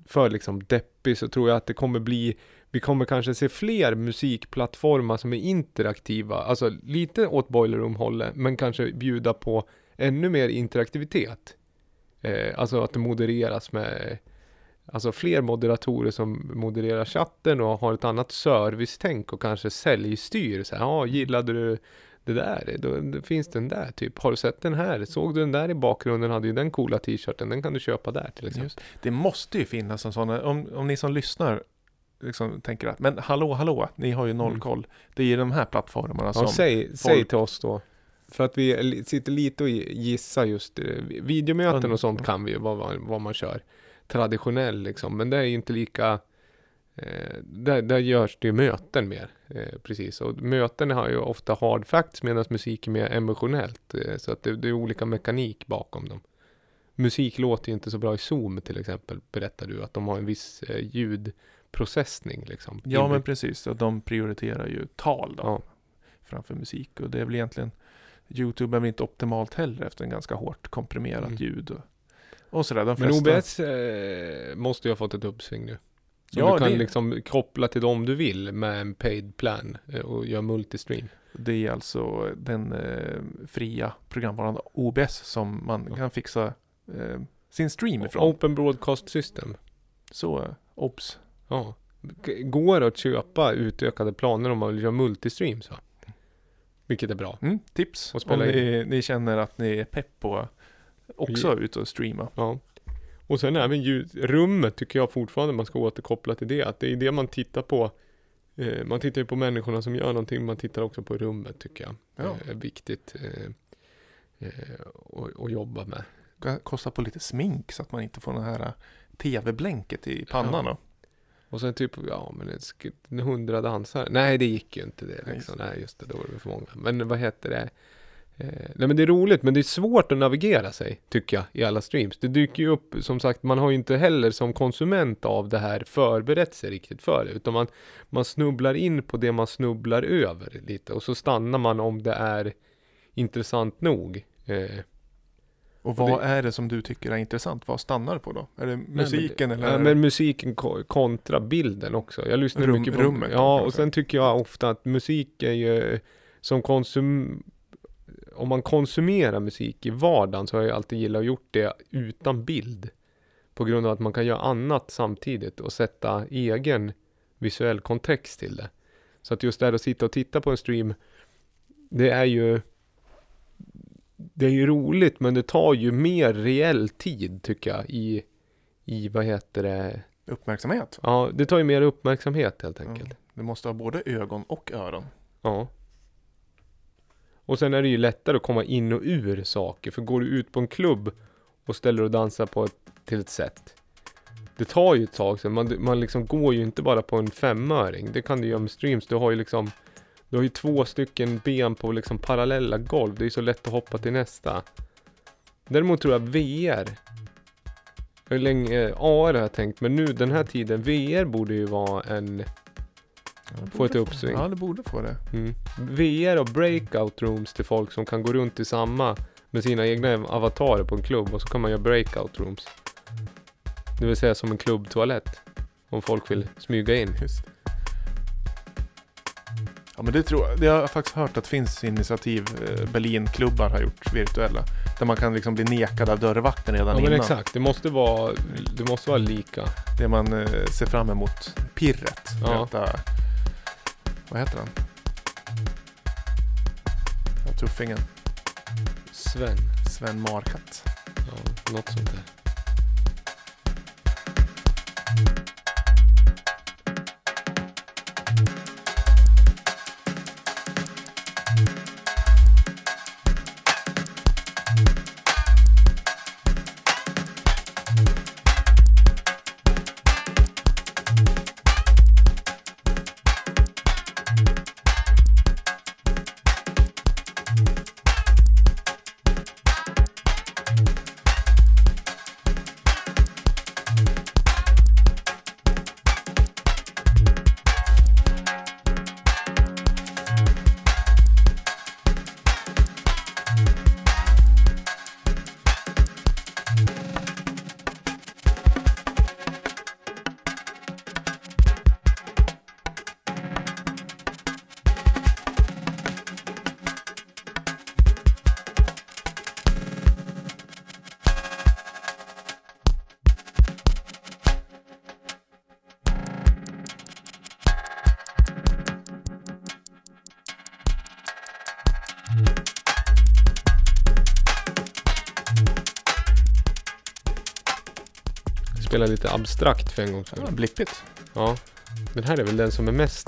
för liksom deppig, så tror jag att det kommer bli, vi kommer kanske se fler musikplattformar som är interaktiva, alltså lite åt Boiler Room-hållet, men kanske bjuda på ännu mer interaktivitet. Eh, alltså att det modereras med Alltså fler moderatorer som modererar chatten och har ett annat servicetänk och kanske säljstyr. Så här, ja, gillade du det där? Då, då finns den där typ. Har du sett den här? Såg du den där i bakgrunden? Hade ju den coola t-shirten. Den kan du köpa där till exempel. Just. Det måste ju finnas en sån, om, om ni som lyssnar liksom tänker att men hallå, hallå, ni har ju noll Mm. koll. Det är ju de här plattformarna Ja, som... säg, säg folk- till oss då. För att vi sitter lite och gissar just eh, videomöten Mm. och sånt kan vi ju, vad, vad, vad man kör. Traditionell liksom, men det är ju inte lika eh, där, där görs det ju möten mer. Eh, precis, och möten har ju ofta hard facts medan musik är mer emotionellt. Eh, så att det, det är olika mekanik bakom dem. Musik låter ju inte så bra i Zoom till exempel, berättar du, att de har en viss eh, ljudprocessning liksom. Ja, men precis. Och de prioriterar ju tal då, Ja. framför musik. Och det är väl egentligen... Youtube är väl inte optimalt heller efter en ganska hårt komprimerat Mm. ljud. Och, och sådär. De Men flesta... OBS eh, måste ju ha fått ett uppsving nu. Så Ja, du kan det- liksom koppla till dem du vill med en paid plan eh, och göra multistream. Det är alltså den eh, fria programvaran OBS som man Ja. kan fixa eh, sin stream ifrån. Open Broadcast System. Så, eh, OBS. Ja. Går att köpa utökade planer om man vill göra multistream så. Vilket är bra. Mm, tips Och om ni, ni känner att ni är pepp på också ut och streama. Ja. Och sen även ljud, rummet tycker jag fortfarande man ska återkoppla till det. Att det är det man tittar på eh, man tittar ju på människorna som gör någonting, man tittar också på rummet tycker jag. Ja. Det är viktigt eh, eh, att, jobba med. Kosta på lite smink så att man inte får den här äh, tv-blänket i pannan då. Och sen typ, ja men det en hundra dansare. Nej det gick ju inte det liksom. Nej just det, då var det för många. Men vad heter det? Eh, nej men det är roligt men det är svårt att navigera sig tycker jag i alla streams. Det dyker ju upp som sagt man har ju inte heller som konsument av det här förberett sig riktigt för det. Utan man, man snubblar in på det man snubblar över lite och så stannar man om det är intressant nog. Eh, Och vad är det som du tycker är intressant? Vad stannar du på då? Är det musiken men, eller? Ja, men musiken ko- kontra bilden också. Jag lyssnar Rum- mycket på rummet, Ja, och sen tycker jag ofta att musik är ju som konsum... Om man konsumerar musik i vardagen så har jag alltid gillat att gjort det utan bild. På grund av att man kan göra annat samtidigt och sätta egen visuell kontext till det. Så att just det här att sitta och titta på en stream, det är ju det är ju roligt men det tar ju mer reell tid tycker jag i, i vad heter det, Uppmärksamhet. ja det tar ju mer uppmärksamhet helt enkelt. Ja. Du måste ha både ögon och öron. Ja. Och sen är det ju lättare att komma in och ur saker för går du ut på en klubb och ställer och dansar på ett, till ett sätt. Det tar ju ett tag sen, man, man liksom går ju inte bara på en femöring. Det kan du göra med streams, du har ju liksom Du har ju två stycken ben på liksom parallella golv, det är ju så lätt att hoppa till nästa. Däremot tror jag VR Hur länge, eh, AR har jag tänkt, men nu den här tiden, VR borde ju vara en Få ett uppsving. Ja, det borde få det. Mm. VR och breakout rooms till folk som kan gå runt i samma med sina egna avatarer på en klubb och så kan man göra breakout rooms. Det vill säga som en klubbtoalett. Om folk vill smyga in. Just. Ja men det tror jag. Det har jag faktiskt hört att det finns initiativ. eh, Berlinklubbar har gjort virtuella. Där man kan liksom bli nekad av dörrvakten redan Ja men innan. exakt, det måste vara, det måste vara lika. Det man eh, ser fram emot. Pirret. Ja. Detta, vad heter han? Ja, tuffingen. Sven. Sven Markatt. Ja, något sånt där. Spela lite abstrakt för en gångs skull. Ja, blippigt. Ja, den här är väl den som är mest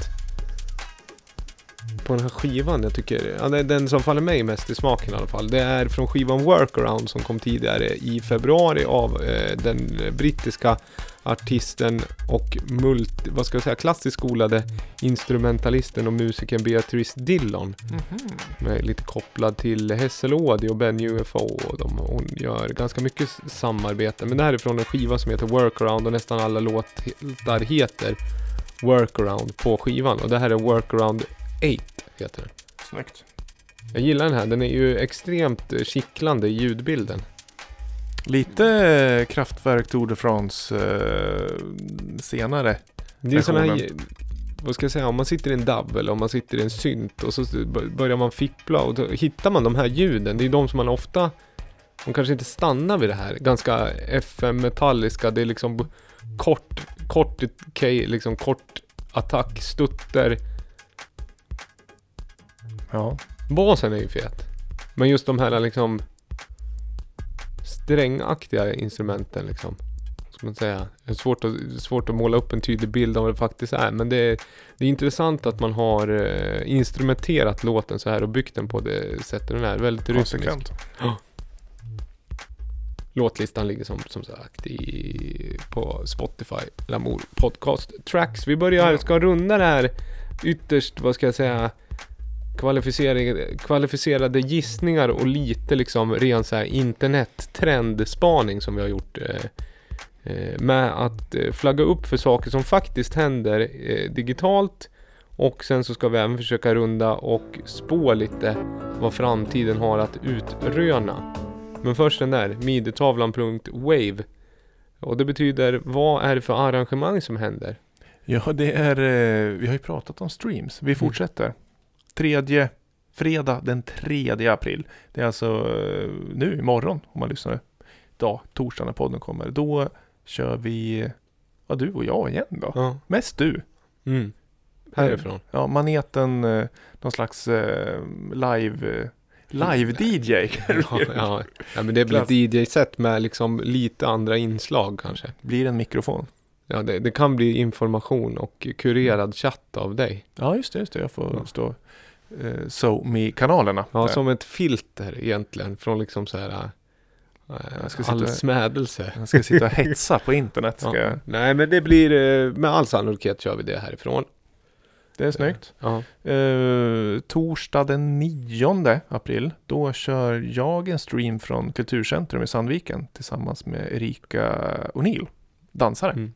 på den här skivan jag tycker, ja det är den som faller mig mest i smaken i alla fall. Det är från skivan Workaround som kom tidigare i februari av eh, den brittiska artisten och multi, vad ska jag säga, klassiskt skolade instrumentalisten och musikern Beatrice Dillon. Mhm. Med lite kopplad till Hesselådi och Ben UFO och de, hon gör ganska mycket samarbete. Men det här är från en skiva som heter Workaround och nästan alla låtar heter Workaround på skivan. Och det här är Workaround 8 heter den. Snyggt. Jag gillar den här, den är ju extremt eh, kittlande i ljudbilden. Lite eh, Kraftwerk Tour de France eh, senare. Det är sån här. Vad ska jag säga, om man sitter i en DAV eller om man sitter i en synt och så börjar man fippla och då hittar man de här ljuden. Det är de som man ofta, de kanske inte stannar vid det här, ganska FM-metalliska, det är liksom kort, kort, okej, liksom kort attack, stutter. Ja. Basen är ju fet. Men just de här liksom strängaktiga instrumenten liksom. Ska man säga, det är svårt att, svårt att måla upp en tydlig bild av vad det faktiskt är. Men det är, det är intressant att man har eh, instrumenterat låten så här och byggt den på det sättet den är. Väldigt rytmisk. Konsekvent. Låtlistan ligger som, som sagt i, på Spotify, Lamour Podcast Tracks. Vi börjar, ska runda det här ytterst, vad ska jag säga, kvalificerade, gissningar och lite liksom ren så här internet-trendspaning som vi har gjort. Eh, med att eh, flagga upp för saker som faktiskt händer eh, digitalt. Och sen så ska vi även försöka runda och spå lite vad framtiden har att utröna. Men först den där, midetavlan.wave. Och det betyder, vad är det för arrangemang som händer? Ja, det är, eh, vi har ju pratat om streams. Vi fortsätter. Tredje, fredag den 3 april. Det är alltså eh, nu imorgon om man lyssnar. Dag, torsdag när podden kommer. Då kör vi, ja du och jag igen då. Ja. Mest du. Mm. Härifrån. Ja, maneten, eh, någon slags eh, live, eh, live-DJ. Ja, ja. ja, men det blir ett DJ-set med liksom lite andra inslag kanske. Blir en mikrofon. Ja, det, det kan bli information och kurerad chatt av dig. Ja, just det, just det. Jag får Ja. stå eh, so me-kanalerna. Ja, där. som ett filter egentligen från liksom så här Jag ska all sitta- smädelse. Jag ska sitta och hetsa på internet. Ska Ja. jag. Nej, men det blir eh, med all sannolikhet kör vi det härifrån. Det är snyggt. Ja. Eh, torsdag den 9 april, då kör jag en stream från Kulturcentrum i Sandviken tillsammans med Erika O'Neill, dansare. Mm.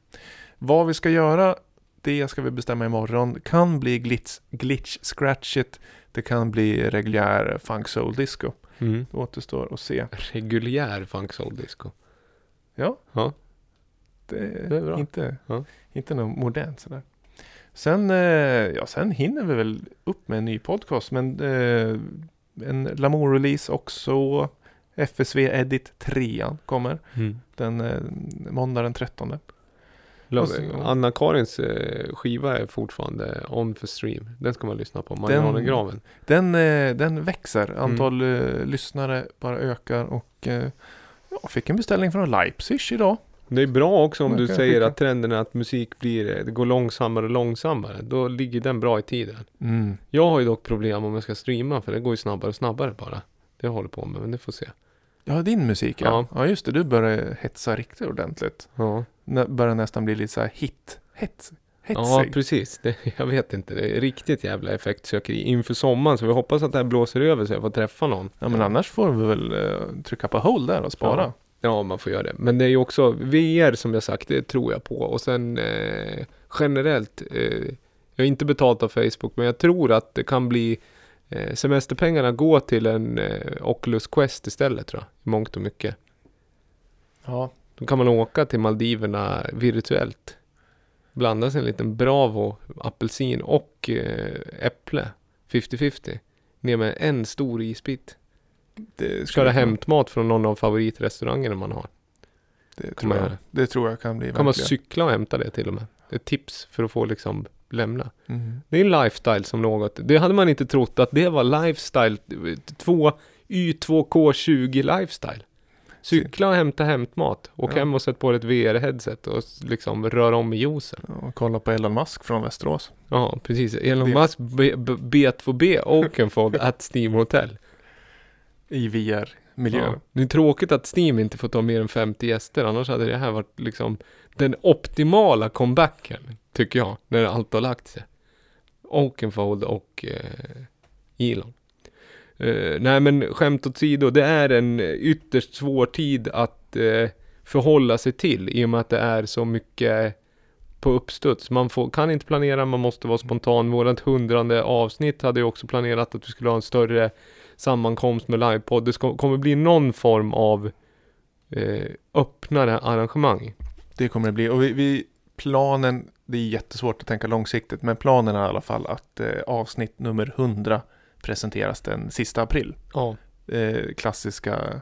Vad vi ska göra, det ska vi bestämma imorgon. Kan bli glitch, glitch scratchigt, det kan bli reguljär funk soul disco. Mm. Det återstår att se. Reguljär funk soul disco. Ja, Ja. det, Det är inte, Ja. inte något modernt sådär. Sen, eh, ja, sen hinner vi väl upp med en ny podcast, men eh, en Lamour-release också. FSV Edit 3 kommer Mm. den eh, måndag den 13. Anna-Karins eh, skiva är fortfarande on för stream. Den ska man lyssna på. Marianergraven. Den, eh, den växer, Mm. antal eh, lyssnare bara ökar och eh, ja, fick en beställning från Leipzig idag. Det är bra också om du säger att trenden är att musik blir, det går långsammare och långsammare. Då ligger den bra i tiden. Mm. Jag har ju dock problem om jag ska streama för det går ju snabbare och snabbare bara. Det jag håller på med, men det får se. Ja, din musik ja. Ja. Ja, just det. Du börjar hetsa riktigt ordentligt. Ja, Nä, börjar nästan bli lite så här hit. Hets. ja Hetsig. precis. Det, jag vet inte. Det är riktigt jävla effektsökeri inför sommaren. Så vi hoppas att det här blåser över så jag får träffa någon. Ja, men annars får vi väl eh, trycka på hold där och spara. Ja. Ja, man får göra det. Men det är ju också VR som jag sagt, det tror jag på. Och sen eh, generellt, eh, jag har inte betalt av Facebook, men jag tror att det kan bli semesterpengarna går till en eh, Oculus Quest istället tror jag, i mångt och mycket. Ja. Då kan man åka till Maldiverna virtuellt. Blanda sig en liten Bravo, apelsin och eh, äpple. 50-50. Ner med en stor isbit. Det Köra hämtmat från någon av favoritrestaurangerna man har. Det tror, man jag, det tror jag kan bli Kan man verkligen. cykla och hämta det till och med. Ett tips för att få liksom lämna. Mm. Det är en lifestyle som något. Det hade man inte trott att det var lifestyle. Två Y2K20 lifestyle. Cykla och hämta hämtmat. Och Ja. hem och sätt på ett VR-headset och liksom röra om i juicen. Ja, kolla på Elon Musk från Västerås. Ja, precis. Elon Det- Musk B- B- B2B Oakenfold at Steam Hotel. I VR-miljö. Ja. Det är tråkigt att Steam inte får ta mer än 50 gäster. Annars hade det här varit liksom den optimala comebacken. Tycker jag. När allt har lagt sig. Oakenfold och eh, Elon. Eh, nej men skämt åsido. Det är en ytterst svår tid att eh, förhålla sig till. I och med att det är så mycket på uppstuds. Man får, kan inte planera, man måste vara spontan. Vårat hundrande avsnitt hade ju också planerat att vi skulle ha en större sammankomst med livepodd. Det ska, kommer bli någon form av eh, öppnare arrangemang. Det kommer det bli. Och vi, vi, planen, det är jättesvårt att tänka långsiktigt, men planen är i alla fall att eh, avsnitt nummer 100 presenteras den sista april. Ja. Eh, klassiska,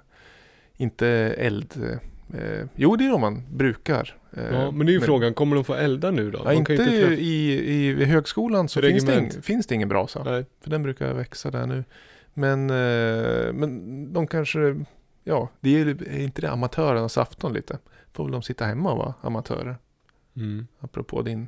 inte eld... Eh, jo, det är de man brukar. Eh, ja men det är ju frågan, kommer de få elda nu då? Ja, inte träffa- i, i, vid högskolan så finns det, ing, finns det ingen brasa. Nej. För den brukar växa där nu. Men, eh, men de kanske ja, det är, är inte det amatörernas afton lite? Får väl de sitta hemma och vara amatörer? Mm. Apropå din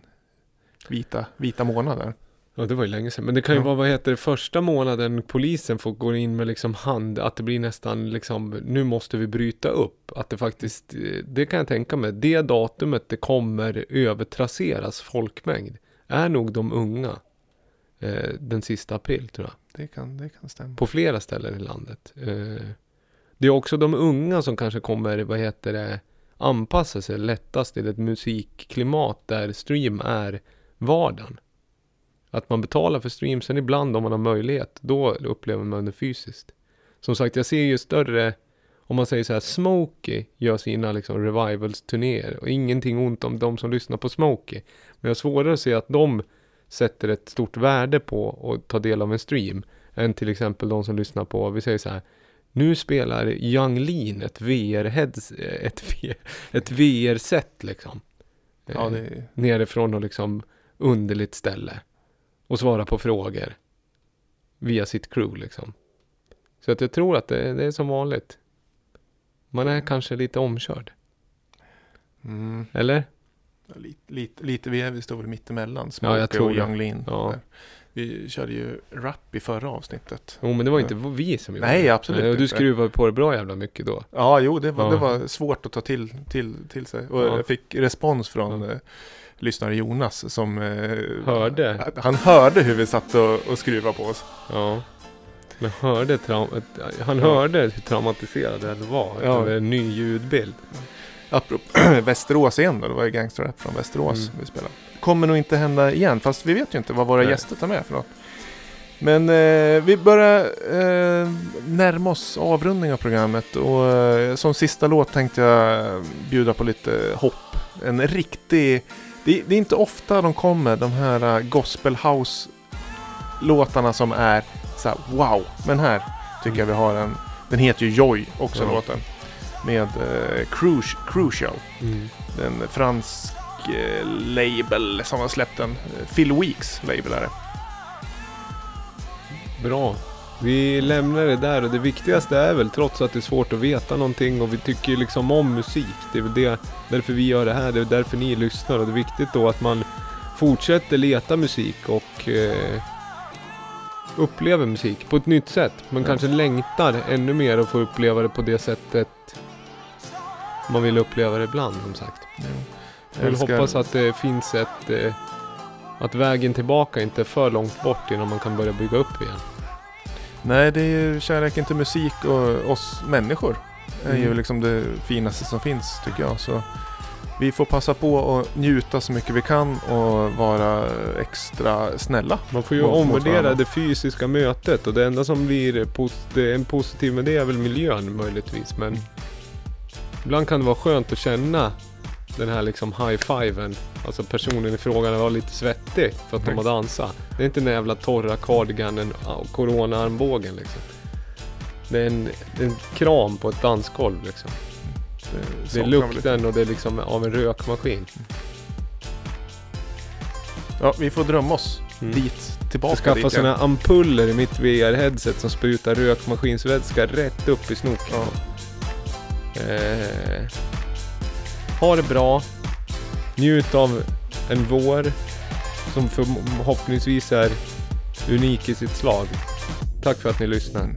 vita, vita där. Ja, det var ju länge sedan. Men det kan ju Ja. vara, vad heter det, första månaden polisen får gå in med liksom hand, att det blir nästan liksom, nu måste vi bryta upp. Att det faktiskt, eh, det kan jag tänka mig, det datumet det kommer övertrasseras folkmängd, är nog de unga. Eh, den sista april tror jag. Det kan, det kan stämma. På flera ställen i landet. Eh, det är också de unga som kanske kommer, vad heter det, anpassa sig lättast till ett musikklimat där stream är vardagen. Att man betalar för stream, sen ibland om man har möjlighet, då upplever man det fysiskt. Som sagt, jag ser ju större, om man säger så här, Smokey gör sina liksom revivals-turnéer och ingenting ont om de som lyssnar på Smokey. Men jag har svårare att se att de sätter ett stort värde på att ta del av en stream än till exempel de som lyssnar på, vi säger så här, nu spelar Young Lean ett VR-heads, ett, V- ett VR-set liksom. Ja, Eh, det, nerifrån och liksom underligt ställe. Och svara på frågor. Via sitt crew liksom. Så att jag tror att det, det är som vanligt. Man är kanske lite omkörd. mm, Eller? Lite, lite, lite, vi står väl mittemellan. Ja, jag Smokey tror och. Young Lean. Ja. Vi körde ju rap i förra avsnittet. Jo men det var inte vi som gjorde Nej, det. absolut Nej, Och du skruvade på det bra jävla mycket då. Ja, jo, det var, Ja. det var svårt att ta till, till, till sig. Och Ja. jag fick respons från Ja. eh, lyssnare Jonas som eh, Hörde. Han hörde hur vi satt och, och skruvade på oss. Ja. Men hörde han Ja. hörde hur traumatiserad den var Ja. över en ny ljudbild. Apropå Västerås igen då, det var ju gangsterrap från Västerås Mm. vi spelade. Kommer nog inte hända igen, fast vi vet ju inte vad våra Nej. gäster tar med för något. Men eh, vi börjar eh, närma oss avrundning av programmet och eh, som sista låt tänkte jag bjuda på lite hopp. En riktig... Det, det är inte ofta de kommer, de här uh, gospel house låtarna som är så här, wow. Men här tycker jag vi har en... Den heter ju Joy också Ja. låten. Med eh, Cruci- Crucial. Mm. En fransk eh, label som har släppt den. Phil Weeks label är det. Bra. Vi lämnar det där och det viktigaste är väl trots att det är svårt att veta någonting och vi tycker ju liksom om musik. Det är väl det, därför vi gör det här, det är därför ni lyssnar och det är viktigt då att man fortsätter leta musik och eh, upplever musik på ett nytt sätt. Man Ja. kanske längtar ännu mer och få uppleva det på det sättet man vill uppleva det ibland som sagt. Jag vill älskar- hoppas att det finns ett eh, att vägen tillbaka inte är för långt bort innan man kan börja bygga upp igen. Nej, det är ju kärleken till musik och oss människor. är ju Mm. liksom det finaste som finns tycker jag. Så vi får passa på att njuta så mycket vi kan och vara extra snälla. Man får ju Mot- omvärdera det fysiska mötet och det enda som blir en positiv med det är väl miljön möjligtvis. Men ibland kan det vara skönt att känna den här liksom high-fiven. Alltså personen i frågan var lite svettig för att de har dansat. Det är inte den jävla torra cardiganen och corona-armbågen liksom. Det är en, det är en kram på ett dansgolv liksom. Det är vi lite. lukten och det är liksom av en rökmaskin. Ja, vi får drömma oss Mm. dit, tillbaka Jag skaffa dit. såna här ampuller i mitt VR-headset som sprutar rökmaskinsvätska rätt upp i snoken. Ja. Eh, ha det bra. Njut av en vår som förhoppningsvis är unik i sitt slag. Tack för att ni lyssnar.